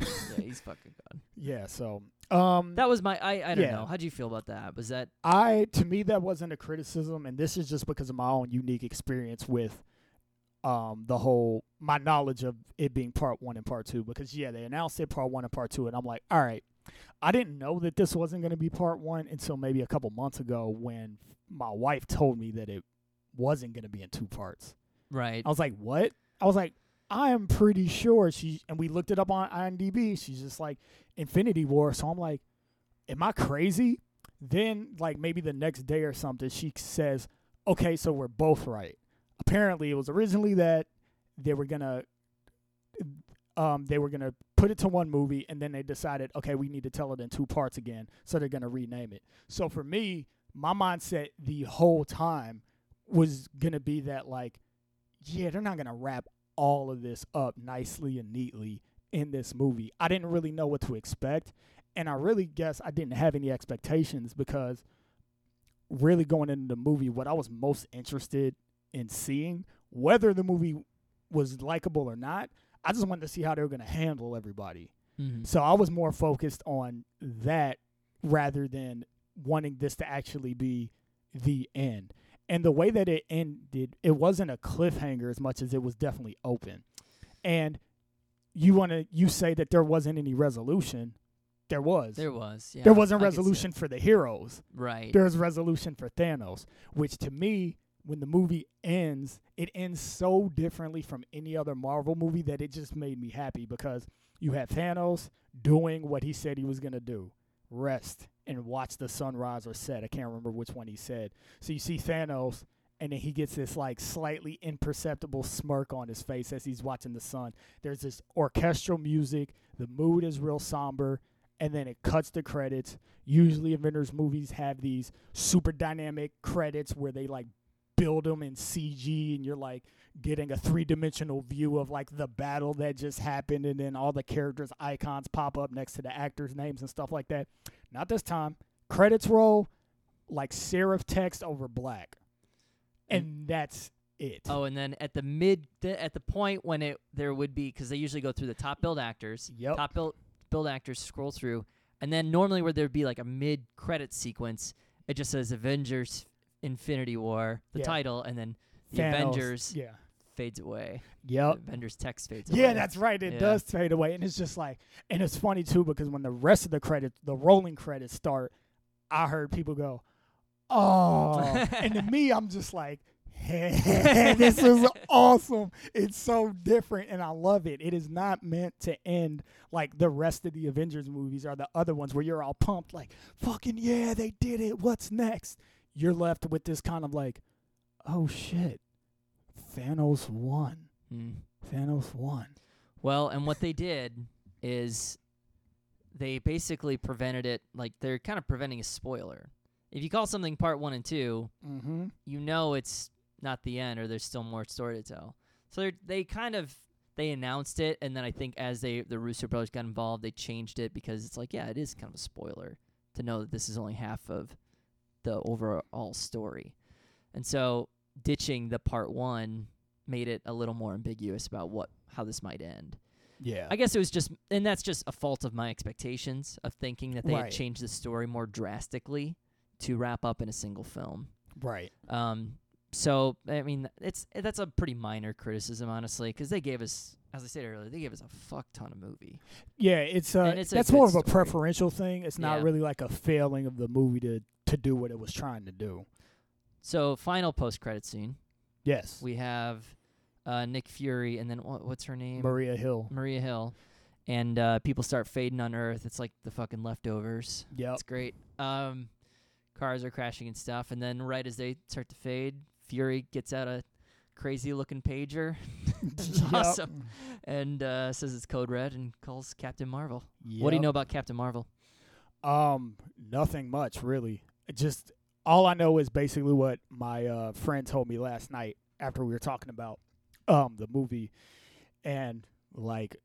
Yeah, *laughs* he's fucking gone. Yeah, so um That was my. I I don't Yeah. know. How'd you feel about that? Was that I to me that wasn't a criticism, and this is just because of my own unique experience with um the whole my knowledge of it being part one and part two. Because yeah, they announced it part one and part two, and I'm like, all right, I didn't know that this wasn't going to be part one until maybe a couple months ago when my wife told me that it wasn't going to be in two parts. right? I was like, what? I was like, I am pretty sure she, and we looked it up on IMDb. She's just like Infinity War. So I'm like, am I crazy? Then, like maybe the next day or something, she says, okay, so we're both right. Apparently, it was originally that they were gonna, um, they were gonna put it to one movie, and then they decided, okay, we need to tell it in two parts again, so they're gonna rename it. So for me, my mindset the whole time was gonna be that like, yeah, they're not gonna wrap all of this up nicely and neatly in this movie. I didn't really know what to expect, and I really guess I didn't have any expectations because really going into the movie, what I was most interested in seeing, whether the movie was likable or not, I just wanted to see how they were going to handle everybody. Mhm. So I was more focused on that rather than wanting this to actually be the end. And the way that it ended, it wasn't a cliffhanger as much as it was definitely open. And you want to you say that there wasn't any resolution. There was. There was. Yeah, there wasn't I resolution for the heroes. Right. There was resolution for Thanos, which to me, when the movie ends, it ends so differently from any other Marvel movie that it just made me happy because you have Thanos doing what he said he was going to do rest and watch the sunrise or set. I can't remember which one he said. So you see Thanos, and then he gets this like slightly imperceptible smirk on his face as he's watching the sun. There's this orchestral music, the mood is real somber, and then it cuts the credits. Usually, Avengers movies have these super dynamic credits where they like build them in CG, and you're like getting a three dimensional view of like the battle that just happened, and then all the characters' icons pop up next to the actors' names and stuff like that. Not this time. Credits roll like serif text over black, mm. and that's it. Oh, and then at the mid, th- at the point when it there would be because they usually go through the top billed actors. Yep. Top billed billed actors scroll through, and then normally where there'd be like a mid credit sequence, it just says Avengers Infinity War, the Yeah. title, and then the Thanos, Avengers Yeah. fades away. Yep. The Avengers text fades away. Yeah, that's right. It Yeah. does fade away, and it's just like, and it's funny too because when the rest of the credits, the rolling credits start, I heard people go, "Oh," *laughs* and to me, I'm just like, *laughs* "This is awesome! It's so different, and I love it. It is not meant to end like the rest of the Avengers movies or the other ones where you're all pumped, like, "Fucking yeah, they did it! What's next?" You're left with this kind of like, "Oh shit, Thanos won." Mm. Thanos won. Well, and what they did is they basically prevented it. Like they're kind of preventing a spoiler. If you call something part one and two, Mm-hmm. you know it's not the end, or there's still more story to tell. So they kind of they announced it, and then I think as they the Russo brothers got involved, they changed it because it's like, yeah, it is kind of a spoiler to know that this is only half of the overall story, and so ditching the part one made it a little more ambiguous about what how this might end. Yeah. I guess it was just, and that's just a fault of my expectations of thinking that they Right. had changed the story more drastically to wrap up in a single film. right. Um, so I mean, it's that's a pretty minor criticism, honestly, because they gave us, as I said earlier, they gave us a fuck ton of movie. Yeah, it's uh it's a that's more of a story. preferential thing. It's not Yeah. really like a failing of the movie to to do what it was trying to do. So final post credit scene, Yes. we have uh, Nick Fury, and then what, what's her name? Maria Hill. Maria Hill, and uh, people start fading on Earth. It's like the fucking leftovers. Yeah, It's great. Um, cars are crashing and stuff, and then right as they start to fade, Fury gets out a crazy looking pager *laughs* *laughs* It's Yep. awesome. and uh, says it's code red and calls Captain Marvel. What do you know about Captain Marvel? Um, nothing much really. Just all I know is basically what my uh, friend told me last night after we were talking about um the movie, and like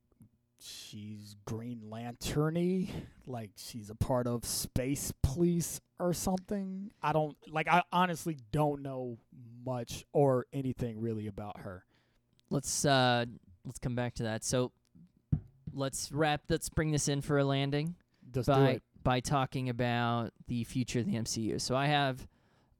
she's Green Lanterny, like she's a part of Space Police or something. I don't like. I honestly don't know much or anything really about her. Let's uh, let's come back to that. So let's wrap. Let's bring this in for a landing by by talking about the future of the MCU. So I have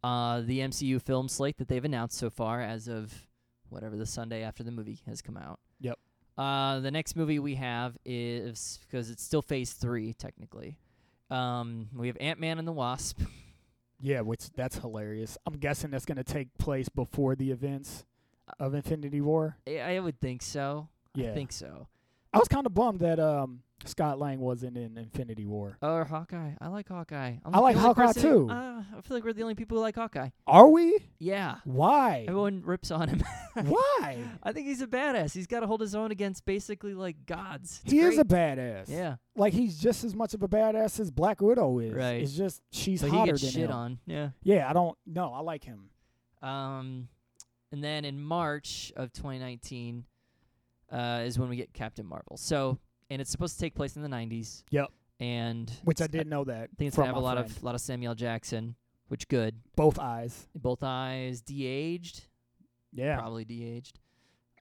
uh, the MCU film slate that they've announced so far as of whatever the Sunday after the movie has come out. Yep. Uh, the next movie we have is because it's still Phase Three technically. Um, we have Ant Man and the Wasp. Yeah, which that's hilarious. I'm guessing that's going to take place before the events of Infinity War. I, I would think so. Yeah, I think so. I was kind of bummed that um Scott Lang wasn't in Infinity War. Or Hawkeye. I like Hawkeye. I'm I like Hawkeye person- too. Uh, I feel like we're the only people who like Hawkeye. Are we? Yeah. Why? Everyone rips on him. *laughs* Why? I think he's a badass. He's got to hold his own against basically like gods. It's he is a badass. yeah, like he's just as much of a badass as Black Widow is. Right. It's just she's but he hotter gets than shit him. on. Yeah. Yeah, I don't. No, I like him. Um, and then in March of 2019, uh, is when we get Captain Marvel. So, and it's supposed to take place in the 90s. Yep. And Which I it's- did know that. I think it's gonna have a lot friend. of lot of Samuel Jackson, which good. both eyes. Both eyes de-aged, Yeah. probably de-aged.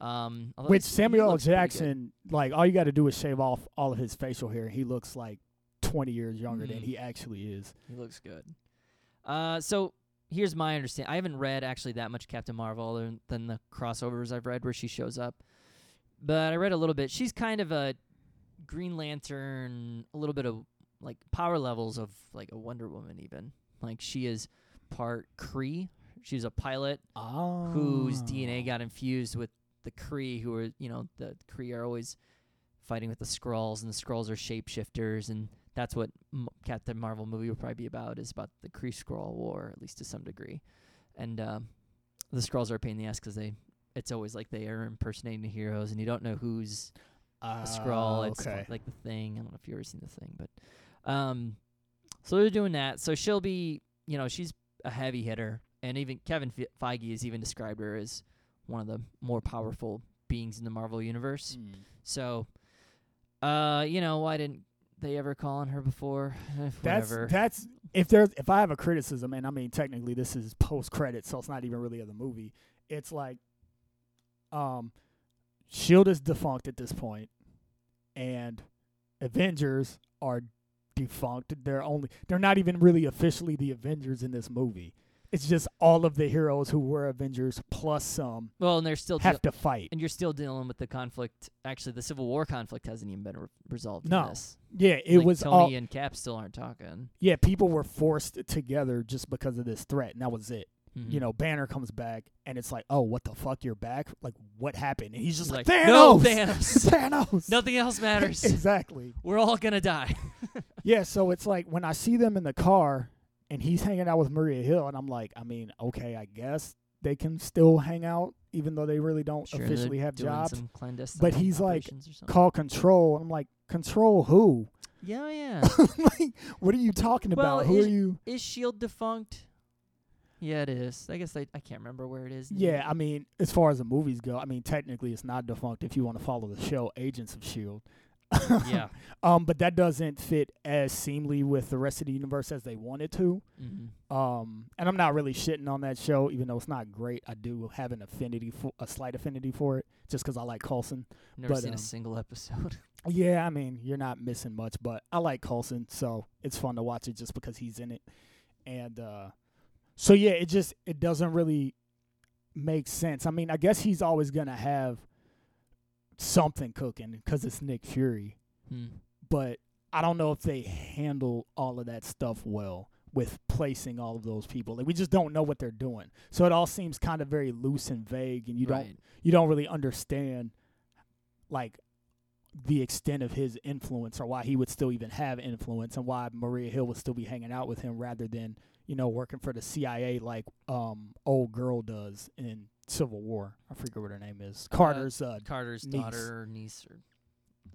Um, Which Samuel L. looks pretty good. Jackson, like all you got to do is shave off all of his facial hair, and he looks like 20 years younger than Mhm. he actually is. He looks good. Uh, so here's my understanding. I haven't read actually that much Captain Marvel other than- than the crossovers I've read where she shows up, but I read a little bit. She's kind of a Green Lantern, a little bit of like power levels of like a Wonder Woman, even like she is part Kree. She's a pilot Oh. whose DNA got infused with the Kree, who are you know the Kree are always fighting with the Skrulls, and the Skrulls are shapeshifters, and that's what M- Captain Marvel movie will probably be about is about the Kree Skrull War, at least to some degree, and um, the Skrulls are a pain in the ass 'cause they it's always like they are impersonating the heroes, and you don't know who's a Skrull. It's Ah, okay. like, like the thing. I don't know if you've ever seen the thing, but um, so they're doing that. So she'll be, you know, she's a heavy hitter, and even Kevin Fe- Feige has even described her as one of the more powerful beings in the Marvel universe. Mm. So, uh, you know, why didn't they ever call on her before? *laughs* That's that's if there's if I have a criticism, and I mean technically this is post credit, so it's not even really of the movie. It's like, um, Shield is defunct at this point, and Avengers are defunct. They're only they're not even really officially the Avengers in this movie. It's just all of the heroes who were Avengers plus some well, and they're still have deal- to fight. and you're still dealing with the conflict. Actually, the Civil War conflict hasn't even been re- resolved. No. this. Yeah, it Like, was Tony all and Cap still aren't talking. yeah. People were forced together just because of this threat, and that was it. Mhm. you know, Banner comes back and it's like, oh, what the fuck, you're back? Like, what happened? And he's just like, like, Thanos! "No, *laughs* Thanos." *laughs* Thanos! Nothing else *laughs* matters. exactly. We're all gonna die. Yeah, so it's like when I see them in the car and he's hanging out with Maria Hill, and I'm like, I mean, okay, I guess they can still hang out even though they really don't Sure, officially have jobs. But he's like, operations or something. Call control. I'm like, control who? yeah, yeah. like, what are you talking Well, about? Who is- are you? is Shield defunct? Yeah, it is. I guess I I can't remember where it is. now. Yeah, I mean, as far as the movies go, I mean, technically it's not defunct if you want to follow the show Agents of Shield. yeah. *laughs* Um, but that doesn't fit as seamly with the rest of the universe as they wanted to. hmm Um, and I'm not really shitting on that show, even though it's not great. I do have an affinity for a slight affinity for it, just because I like Coulson. Never But, seen um, a single episode. *laughs* Yeah, I mean, you're not missing much, but I like Coulson, so it's fun to watch it just because he's in it. And uh, so yeah, it just it doesn't really make sense. I mean, I guess he's always gonna have something cooking because it's Nick Fury. Hmm. but I don't know if they handle all of that stuff well with placing all of those people. Like we just don't know what they're doing. So it all seems kind of very loose and vague and you don't you don't really understand like the extent of his influence or why he would still even have influence and why Maria Hill would still be hanging out with him rather than, you know, working for the CIA like um old girl does in Civil War. I forget what her name is. Carter's uh, Carter's niece. daughter or niece or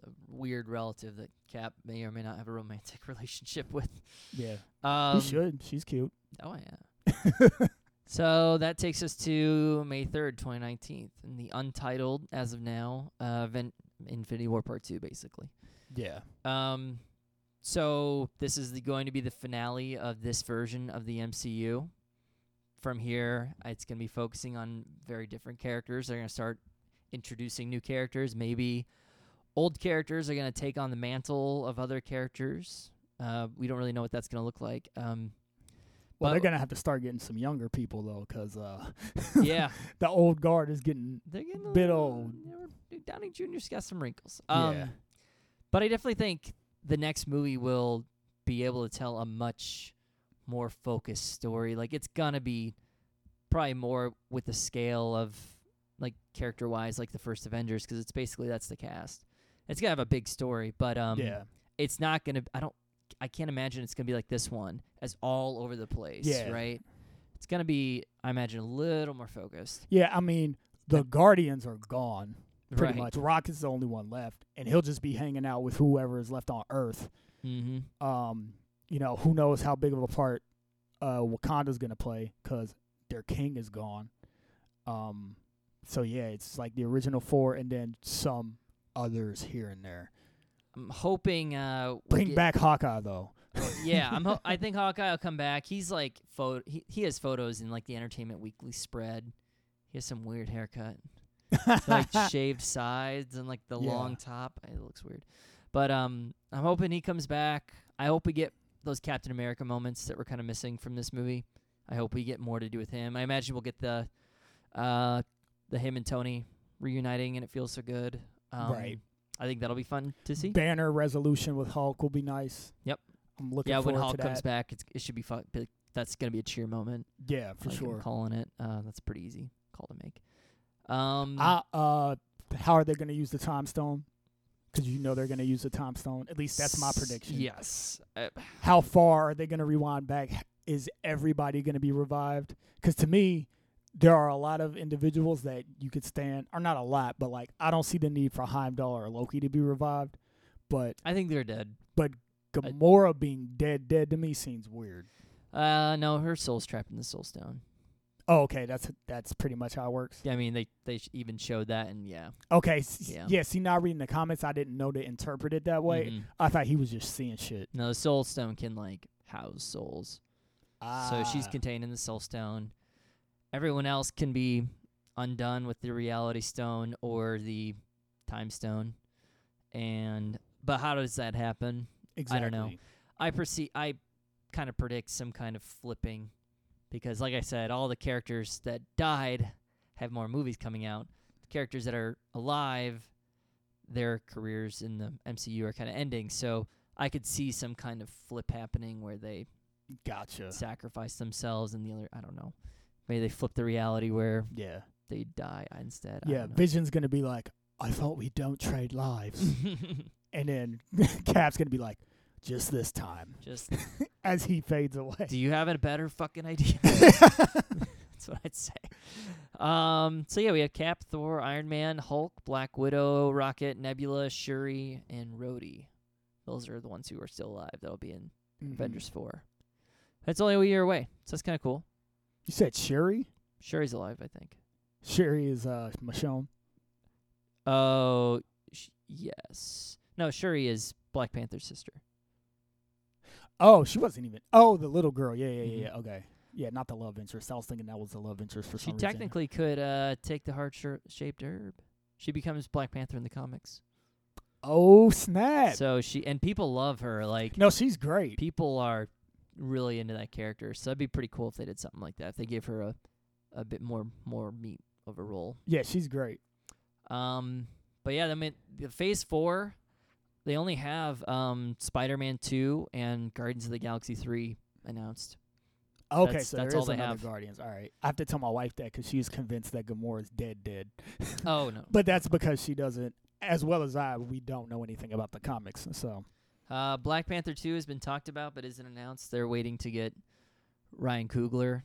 a weird relative that Cap may or may not have a romantic *laughs* relationship with. yeah. Um, he should. She's cute. Oh yeah. *laughs* So that takes us to May 3rd, 2019, and the untitled, as of now, uh, Ven- Infinity War Part 2, basically. yeah. Um, so this is the, going to be the finale of this version of the MCU. From here, it's going to be focusing on very different characters. They're going to start introducing new characters, maybe old characters are gonna take on the mantle of other characters. Uh, we don't really know what that's gonna look like. Um, Well, they're gonna have to start getting some younger people though, 'cause uh, *laughs* yeah, the old guard is getting they're getting a Bit little- old. Downey Jr.'s got some wrinkles. Um, Yeah. But I definitely think the next movie will be able to tell a much more focused story. Like it's gonna be probably more with the scale of like character wise, like the first Avengers, because it's basically that's the cast. It's gonna have a big story, but um, yeah, it's not gonna. I don't. I can't imagine it's gonna be like this one, as all over the place. Yeah. Right. It's gonna be, I imagine, a little more focused. yeah. I mean, the Guardians are gone pretty right. much. Rocket's the only one left, and he'll just be hanging out with whoever is left on Earth. Mm-hmm. Um, you know, who knows how big of a part uh Wakanda's gonna play because their king is gone. Um, so yeah, it's like the original four, and then some others here and there. I'm hoping. Uh, Bring back Hawkeye though. yeah, I'm. Ho- I think Hawkeye will come back. He's like photo. He, he has photos in like the Entertainment Weekly spread. He has some weird haircut, *laughs* like *laughs* shaved sides and like the Yeah. long top. It looks weird, but um, I'm hoping he comes back. I hope we get those Captain America moments that were kind of missing from this movie. I hope we get more to do with him. I imagine we'll get the, uh, the him and Tony reuniting, and it feels so good. Um, Right. I think that'll be fun to see. Banner resolution with Hulk will be nice. Yep. I'm looking yeah, when Hulk comes back, it's, it should be fun. But that's gonna be a cheer moment. Yeah, for like I'm sure. calling it. Uh, that's pretty easy call to make. Um, I, uh, how are they going to use the time stone? Because you know they're going to use the time stone. At least that's my prediction. Yes. Uh, How far are they going to rewind back? Is everybody going to be revived? Because to me, there are a lot of individuals that you could stand, or not a lot, but like I don't see the need for Heimdall or Loki to be revived. But I think they're dead. But Gamora being dead, dead to me seems weird. Uh, no, her soul's trapped in the Soul Stone. Oh, okay, that's that's pretty much how it works. Yeah, I mean they they even showed that, and yeah. Okay, s- Yeah. yeah. See, now reading the comments, I didn't know to interpret it that way. Mhm. I thought he was just seeing shit. No, the Soul Stone can like house souls, so she's Ah. contained in the Soul Stone. Everyone else can be undone with the Reality Stone or the Time Stone, and but how does that happen? exactly. I don't know. I perceive I kind of predict some kind of flipping because like I said, all the characters that died have more movies coming out. The characters that are alive, their careers in the MCU are kind of ending. So I could see some kind of flip happening where they Gotcha. sacrifice themselves and the other I don't know. Maybe they flip the reality where Yeah. they die instead. I Yeah. don't know. Vision's gonna be like, I thought we don't trade lives, *laughs* and then *laughs* Cap's gonna be like, just this time, Just *laughs* as he fades away. do you have a better fucking idea? *laughs* *laughs* That's what I'd say. Um, so yeah, we have Cap, Thor, Iron Man, Hulk, Black Widow, Rocket, Nebula, Shuri, and Rhodey. Those are the ones who are still alive. That'll be in Mhm. Avengers four. That's only a year away, so that's kind of cool. You said Shuri. Shuri's alive, I think. Shuri is uh Michonne. Oh, sh- yes. No, Shuri is Black Panther's sister. Oh, she wasn't even. Oh, the little girl. Yeah, yeah, yeah. Mhm. yeah. Okay. Yeah, not the love interest. I was thinking that was the love interest for She some reason. She technically could uh take the heart shir- shaped herb. She becomes Black Panther in the comics. Oh snap! So she and people love her. Like no, she's great. people are really into that character. So that'd be pretty cool if they did something like that. If they gave her a a bit more more meat of a role. Yeah, she's great. Um, but yeah, I mean, the Phase Four, they only have um Spider-Man Two and Guardians of the Galaxy Three announced. Okay, That's- so that's there all is they another have. Guardians. All right, I have to tell my wife that because she's convinced that Gamora's dead, dead. *laughs* Oh no. But that's because she doesn't, as well as I, we don't know anything about the comics. So Uh, Black Panther Two has been talked about, but isn't announced. They're waiting to get Ryan Coogler,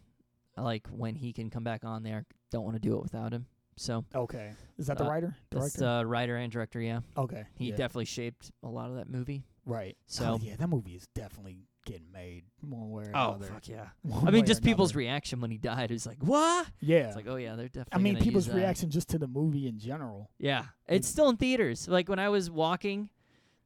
like when he can come back on there. Don't want to do it without him. So okay, is that the Uh, writer? that's Director? the writer and director. Yeah, okay, he yeah, definitely shaped a lot of that movie. right. So oh, yeah, that movie is definitely getting made one way or oh another. fuck yeah! *laughs* One I mean, just people's reaction when he died is like, what? yeah. It's like, oh yeah, they're definitely. I mean, people's reaction just to the movie in general. Yeah, it's still in theaters. Like when I was walking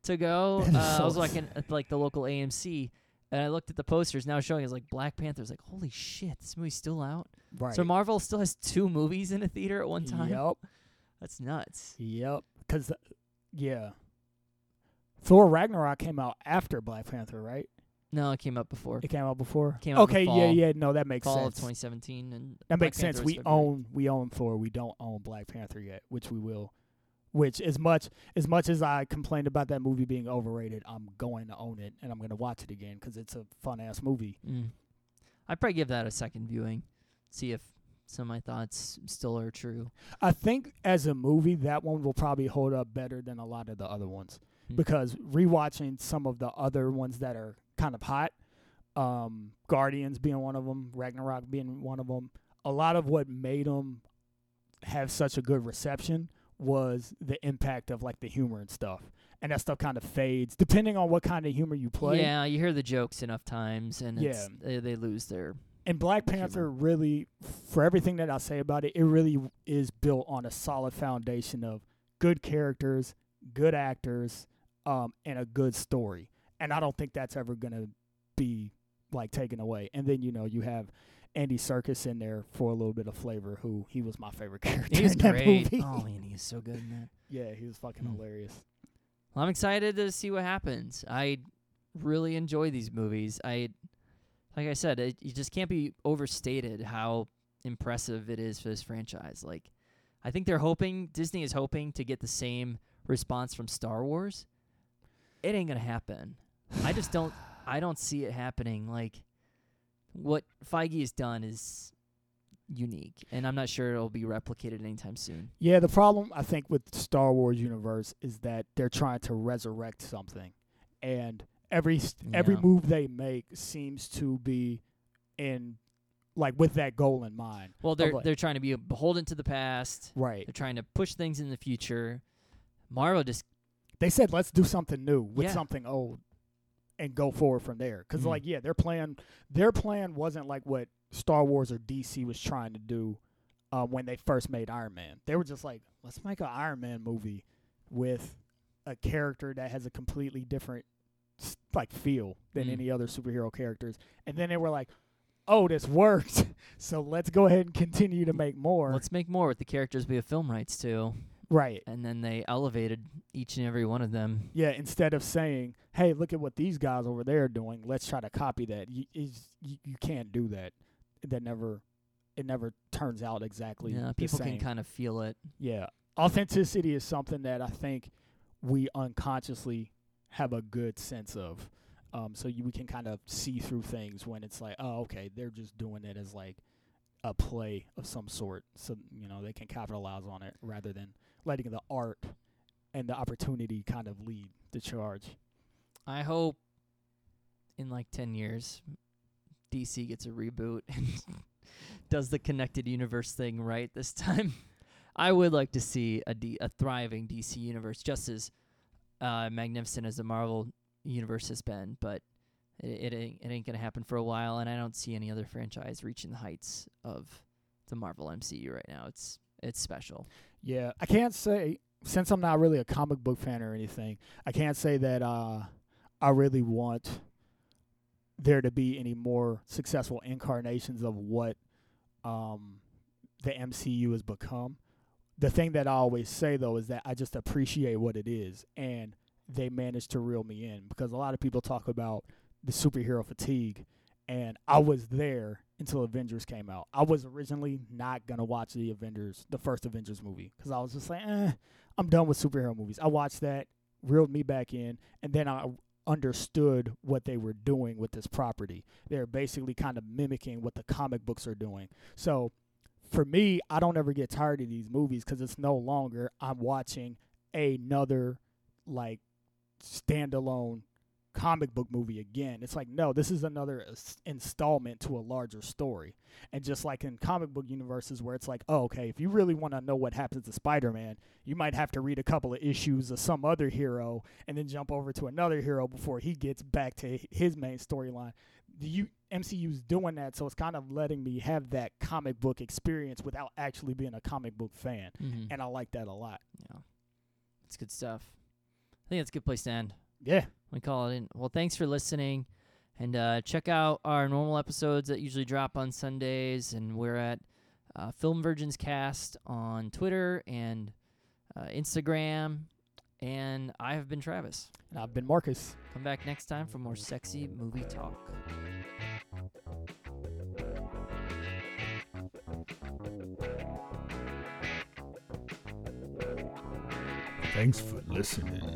to go, *laughs* uh, I was so walking at like the local AMC, and I looked at the posters now showing it's like Black Panther's like, holy shit, this movie's still out. Right. So Marvel still has two movies in a theater at one time. Yep. *laughs* That's nuts. Yep. Because Yeah. Thor Ragnarok came out after Black Panther, right? No, it came out before. It came out before. Came out okay, yeah, yeah. No, that makes fall of sense. 2017, and That Black makes sense. Panther was We own we own Thor. We don't own Black Panther yet, which we will. Which as much as much as I complained about that movie being overrated, I'm going to own it and I'm going to watch it again because it's a fun ass movie. Mm. I'd probably give that a second viewing, see if some of my thoughts still are true. I think as a movie, that one will probably hold up better than a lot of the other ones Hmm. because rewatching some of the other ones that are kind of hot, um, Guardians being one of them, Ragnarok being one of them, a lot of what made them have such a good reception was the impact of like the humor and stuff. And that stuff kind of fades depending on what kind of humor you play. Yeah, you hear the jokes enough times, and it's, Yeah. they, they lose their. And Black humor. Panther really, for everything that I say about it, it really is built on a solid foundation of good characters, good actors, um, and a good story. And I don't think that's ever gonna be like taken away. And then you know you have Andy Serkis in there for a little bit of flavor. Who he was my favorite *laughs* character He was in that great. movie. oh *laughs* man, he's so good in that. yeah, he was fucking Mm. hilarious. Well, I'm excited to see what happens. I really enjoy these movies. I, like I said, it, you just can't be overstated how impressive it is for this franchise. Like, I think they're hoping Disney is hoping to get the same response from Star Wars. It ain't gonna happen. I just don't. I don't see it happening. Like, what Feige has done is unique, and I'm not sure it'll be replicated anytime soon. Yeah, the problem I think with Star Wars universe is that they're trying to resurrect something, and every s every move they make seems to be in like with that goal in mind. Well, they're like- they're trying to be beholden to the past. Right. They're trying to push things in the future. Marvel just They said let's do something new with Yeah. something old, and go forward from there. Because Mhm. like yeah, their plan their plan wasn't like what Star Wars or DC was trying to do um, when they first made Iron Man. They were just like let's make an Iron Man movie with a character that has a completely different like feel than Mm. any other superhero characters. And then they were like, "Oh, this worked. *laughs* so let's go ahead and continue to make more." let's make more with the characters we have film rights to, right. and then they elevated each and every one of them. Yeah, instead of saying, "Hey, look at what these guys over there are doing. Let's try to copy that." You is you, you can't do that. That never it never turns out exactly Yeah, people same. can kind of feel it. Yeah. Authenticity is something that I think we unconsciously have a good sense of. Um, so you, we can kind of see through things when it's like, oh, okay, they're just doing it as like a play of some sort. So, you know, they can capitalize on it rather than letting the art and the opportunity kind of lead the charge. I hope in like ten years, DC gets a reboot *laughs* and does the connected universe thing right this time. *laughs* I would like to see a D- a thriving DC universe, just as uh, magnificent as the Marvel universe has been, but it, it ain't it ain't gonna happen for a while, and I don't see any other franchise reaching the heights of the Marvel MCU right now. It's it's special. Yeah, I can't say since I'm not really a comic book fan or anything. I can't say that uh, I really want there to be any more successful incarnations of what um, the MCU has become. The thing that I always say though is that I just appreciate what it is, and they managed to reel me in because a lot of people talk about the superhero fatigue, and I was there until Avengers came out. I was originally not gonna watch the Avengers, the first Avengers movie, because I was just like, eh, I'm done with superhero movies. I watched that, reeled me back in, and then I understood what they were doing with this property. They're basically kind of mimicking what the comic books are doing. So for me, I don't ever get tired of these movies because it's no longer I'm watching another like standalone comic book movie again. It's like no, this is another installment to a larger story. And just like in comic book universes where it's like, oh, okay, if you really want to know what happens to Spider-Man, you might have to read a couple of issues of some other hero and then jump over to another hero before he gets back to his main storyline. The U- MCU's doing that, so it's kind of letting me have that comic book experience without actually being a comic book fan, Mm-hmm. and I like that a lot. Yeah, it's good stuff. I think that's a good place to end. Yeah, we call it in. Well, thanks for listening. And uh, check out our normal episodes that usually drop on Sundays. And we're at uh, Film Virgins Cast on Twitter and uh, Instagram. And I have been Travis. And I've been Marcus. Come back next time for more sexy movie talk. Thanks for listening